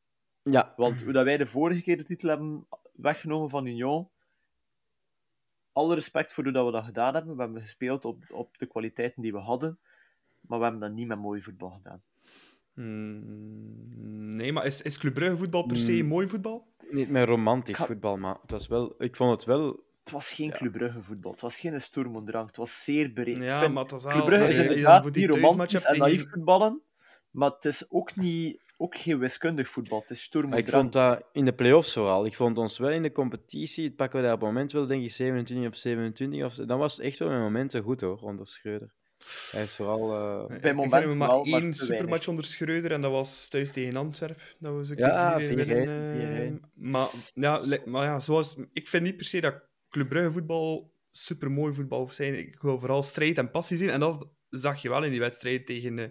Ja. Want hoe dat wij de vorige keer de titel hebben weggenomen van Union, alle respect voor hoe dat we dat gedaan hebben. We hebben gespeeld op, op de kwaliteiten die we hadden, maar we hebben dat niet met mooi voetbal gedaan. Hmm, nee, maar is, is Club Brugge voetbal per se hmm. mooi voetbal? Niet meer romantisch voetbal, maar het was wel, ik vond het wel... Het was geen ja. Club Brugge voetbal. Het was geen Sturm und Drang. Het was zeer breed. Ja, maar het was Club Brugge is inderdaad die romantisch en naïef voetballen, maar het is ook niet ook geen wiskundig voetbal. Het is Sturm Ik vond dat in de play-offs vooral. Ik vond ons wel in de competitie, het pakken we daar op het moment wel, denk ik, 27 op 27. Of, dan was het echt wel met momenten goed hoor, onder Schreuder. Hij is vooral... Uh... Bij momenten maar wel, één supermatch onder Schreuder en dat was thuis tegen Antwerpen. Dat was een ja, keer winnen. Uh, maar, ja, maar ja, zoals, ik vind niet per se dat Club Brugge voetbal super mooi voetbal zijn. Ik wil vooral strijd en passie zien. En dat zag je wel in die wedstrijd tegen uh,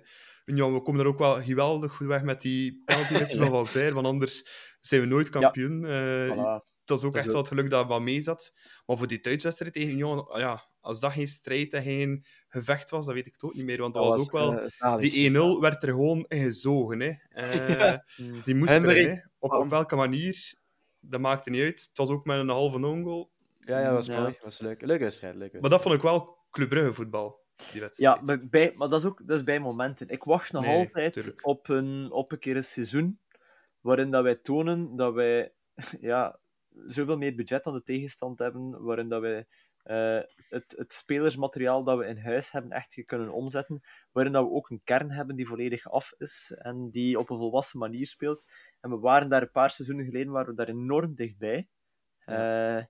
ja, we komen er ook wel geweldig goed weg met die penalty (laughs) van Zijr, want anders zijn we nooit kampioen. Ja. Uh, Het was ook echt wel het geluk dat wat mee zat. Maar voor die thuiswedstrijd tegen Union, ja, als dat geen strijd en geen gevecht was, dat weet ik het ook niet meer. Want dat, was, ook wel... Uh, die 1-0 werd er gewoon in gezogen. Hè. Uh, die moest er, Op, op welke manier, dat maakte niet uit. Het was ook met een halve ongoal. Ja, ja, dat was mooi. Dat was leuk. Leuke wedstrijd. Maar dat vond ik wel Club Brugge voetbal. Ja, maar, bij, maar dat, is ook, dat is bij momenten. Ik wacht nog altijd op een, op een keer een seizoen waarin dat wij tonen dat wij (laughs) ja, zoveel meer budget aan de tegenstand hebben, waarin dat wij uh, het, het spelersmateriaal dat we in huis hebben echt kunnen omzetten, waarin dat we ook een kern hebben die volledig af is en die op een volwassen manier speelt. En we waren daar een paar seizoenen geleden waren we daar enorm dichtbij. Uh,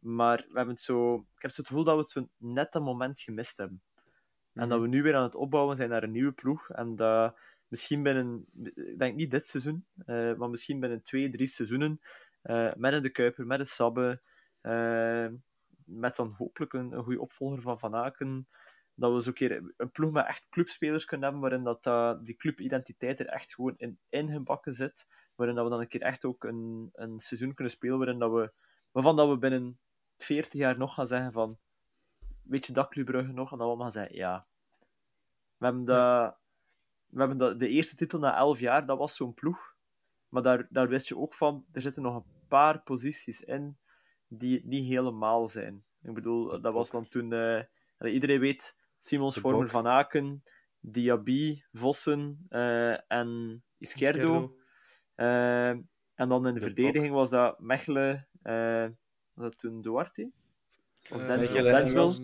maar we hebben het zo, ik heb het gevoel dat we het zo net dat moment gemist hebben. En dat mhm. we nu weer aan het opbouwen zijn naar een nieuwe ploeg. En dat misschien binnen, ik denk niet dit seizoen, uh, maar misschien binnen twee, drie seizoenen, uh, met een De Kuiper, met een Sabbe, uh, met dan hopelijk een, een goede opvolger van Van Aken, dat we zo een keer een ploeg met echt clubspelers kunnen hebben, waarin dat, die clubidentiteit er echt gewoon in ingebakken zit, waarin dat we dan een keer echt ook een, een seizoen kunnen spelen waarin dat we, waarvan dat we binnen 40 jaar nog gaan zeggen van weet je dat Club Brugge nog? En dan allemaal zeggen, ja. We hebben, de, we hebben de, de eerste titel na 11 jaar, dat was zo'n ploeg. Maar daar, daar wist je ook van, er zitten nog een paar posities in die niet helemaal zijn. Ik bedoel, dat was dan toen... Uh, iedereen weet, Simons, Vormer, Van Aken, Diaby, Vossen uh, en Izquierdo. Uh, en dan in de, de verdediging was dat Mechelen... was dat toen Duarte? Of uh, Denswil?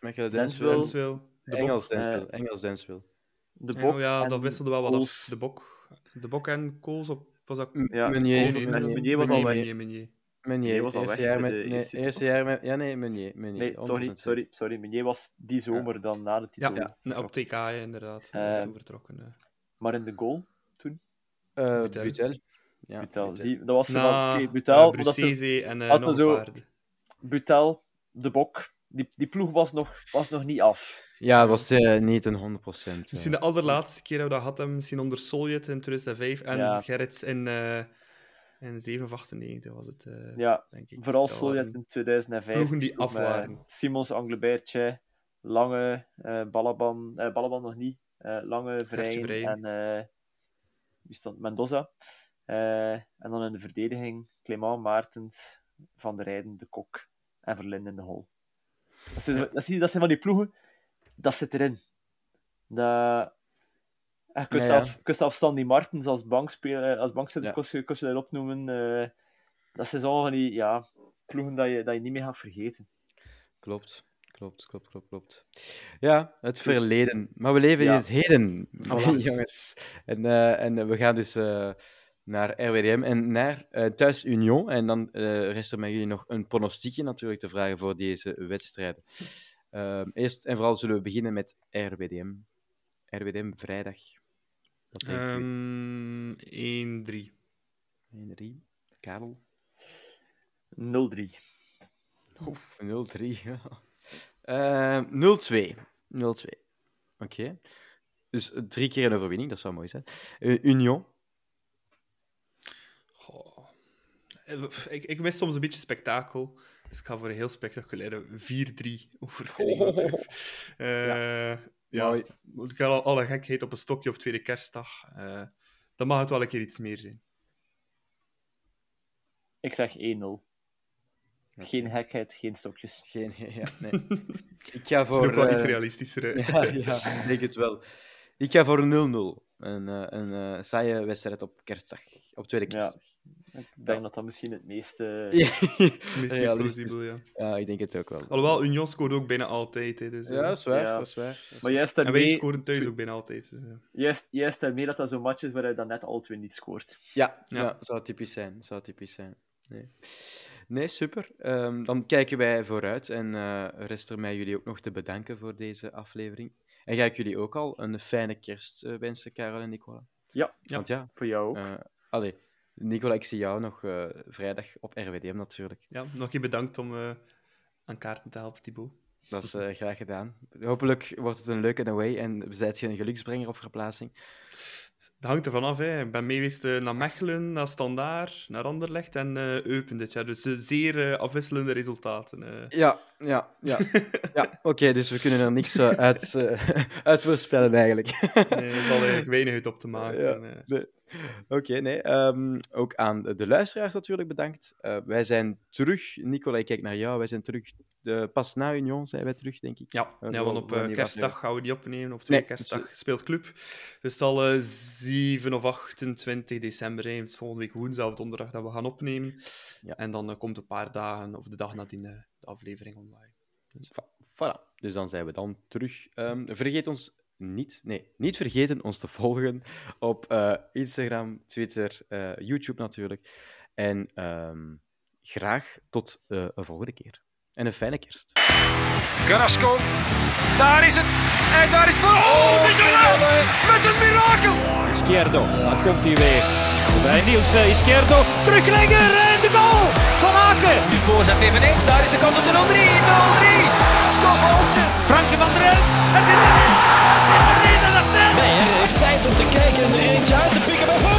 Mechelen Denswil. De Engels Denswil. Engels Denswil. De Bok. Oh, ja, dat wisselde wel wat af. De Bok. De Bok en Kools op. Was dat... Ja, Meunier. Meunier was al weg. Meunier. Meunier was al weg. Jaar met, nee, eerste jaar met... Ja, nee, Meunier. Meunier. Nee, toch niet. Sorry, sorry. Meunier was die zomer dan na de titel. Ja, ja. op TK inderdaad. Uh, toen vertrokken. Maar in de goal toen? Uh, Butel. Butel. Ja, Butel. Zie, dat was zo Na, okay, Butel. Uh, Brucese en uh, nog zo, Butel, de Bok, die, die ploeg was nog, was nog niet af. Ja, het was uh, niet een 100%. Uh. Misschien de allerlaatste keer dat we dat hadden, misschien onder Soljet in 2005 en ja. Gerrits in, uh, in 7 of 98 was het, uh, ja, denk ik. Vooral Soljet in 2005. Ploegen die af waren. Simons, Anglebertje, Lange, Balaban, Balaban nog niet, Lange, Vrij en wie stond? Mendoza. en dan in de verdediging Clément, Maartens, Van der Rijden, De Kok en Verlinde in de hol. Dat, is, dat, zijn van die ploegen, dat zit erin. Dat... Gustav, ja, Martens als bankspeler, als bankspeler ja. kost, kost je dat opnoemen. Uh, dat zijn zo van die ja, ploegen dat je, dat je niet meer gaat vergeten. Klopt. Klopt, klopt, klopt, klopt. Ja, het verleden. Maar we leven in het heden, voilà. (laughs) jongens. En, uh, en we gaan dus uh, naar RWDM en naar Thuis Union. En dan rest er met jullie nog een pronostiekje natuurlijk te vragen voor deze wedstrijden. Uh, eerst en vooral zullen we beginnen met RWDM. RWDM vrijdag. Um, 1-3. 1-3. Karel? 0-3. Oef, 0-3. uh, 0-2. 0-2. Oké. Okay. Dus drie keer een overwinning, dat zou mooi zijn. Uh, Union? Goh. Ik, ik mis soms een beetje spektakel. Dus ik ga voor een heel spectaculaire 4-3 overwinning. Oh. Uh, ja. ja, ik ga al alle gekheid op een stokje op tweede kerstdag. Uh, dan mag het wel een keer iets meer zijn. Ik zeg 1-0. Geen gekheid, geen stokjes. Geen, ja, nee. (laughs) ik ga voor... Dat is ook wel iets realistischer. (laughs) ja, ja, ik denk het wel. Ik ga voor 0-0. Een, een uh, saaie wedstrijd op kerstdag. Op tweede kerstdag. Ja, ik denk ja. dat dat misschien het meeste... (laughs) meest, meest plausibel, ja. Ja, ik denk het ook wel. Alhoewel, Union scoort ook bijna altijd. Hè, dus, ja, dat is waar. Ja. Dat is waar. Maar juist en wij scoren thuis ook bijna altijd. Dus, ja. juist, juist daarmee dat dat zo'n match is waar hij dan net al twee niet scoort. Ja, ja. ja zou typisch zijn. Zou typisch zijn. Nee. Nee, super. Um, dan kijken wij vooruit en uh, rest er mij jullie ook nog te bedanken voor deze aflevering. En ga ik jullie ook al een fijne kerst uh, wensen, Karel en Nicola? Ja, Want ja voor jou ook. Uh, allee, Nicola, ik zie jou nog vrijdag op RWDM natuurlijk. Ja, nog je bedankt om aan kaarten te helpen, Thibaut. Dat is graag gedaan. Hopelijk wordt het een leuke away en zijt je een geluksbrenger op verplaatsing. Dat hangt ervan af. Hè. Ik ben meegeweest uh, naar Mechelen, naar Standaard, naar Anderlecht en uh, Eupen dit jaar. Dus uh, zeer afwisselende resultaten. (laughs) Ja, ja, ja. ja Oké, okay, dus we kunnen er niks uit, (laughs) uit voorspellen eigenlijk. nee, er valt eigenlijk (laughs) weinig uit op te maken. Ja. Oké, okay, nee. Um, ook aan de luisteraars natuurlijk bedankt. wij zijn terug. Nicola, ik kijk naar jou. Wij zijn terug de, pas na Union zijn wij terug, denk ik. Ja, ja want op kerstdag gaan we die opnemen. Op twee nee, kerstdag speelt club. Dus het zal uh, 7 of 28 december is volgende week woensdag of donderdag dat we gaan opnemen. Ja. En dan uh, komt een paar dagen, of de dag nadien, de aflevering online. Dus. Voilà. Dus dan zijn we dan terug. Um, vergeet ons niet, nee, niet vergeten ons te volgen op uh, Instagram, Twitter, YouTube natuurlijk. En um, graag tot een volgende keer. En een fijne kerst. Carrasco, daar is het. En daar is... Oh, oh Mignola! Met een mirakel! Izquierdo, daar komt hij weer. Bij Nielsen, eh, Izquierdo, teruglegger en de goal van Aken. Nu voorzet eveneens, daar is de kans op de 0-3. 0-3, Scott Olsen. Frankie van der Elf, het is erin! Het is erin en dat Nee, hij heeft tijd om te kijken en er eentje uit te pikken bij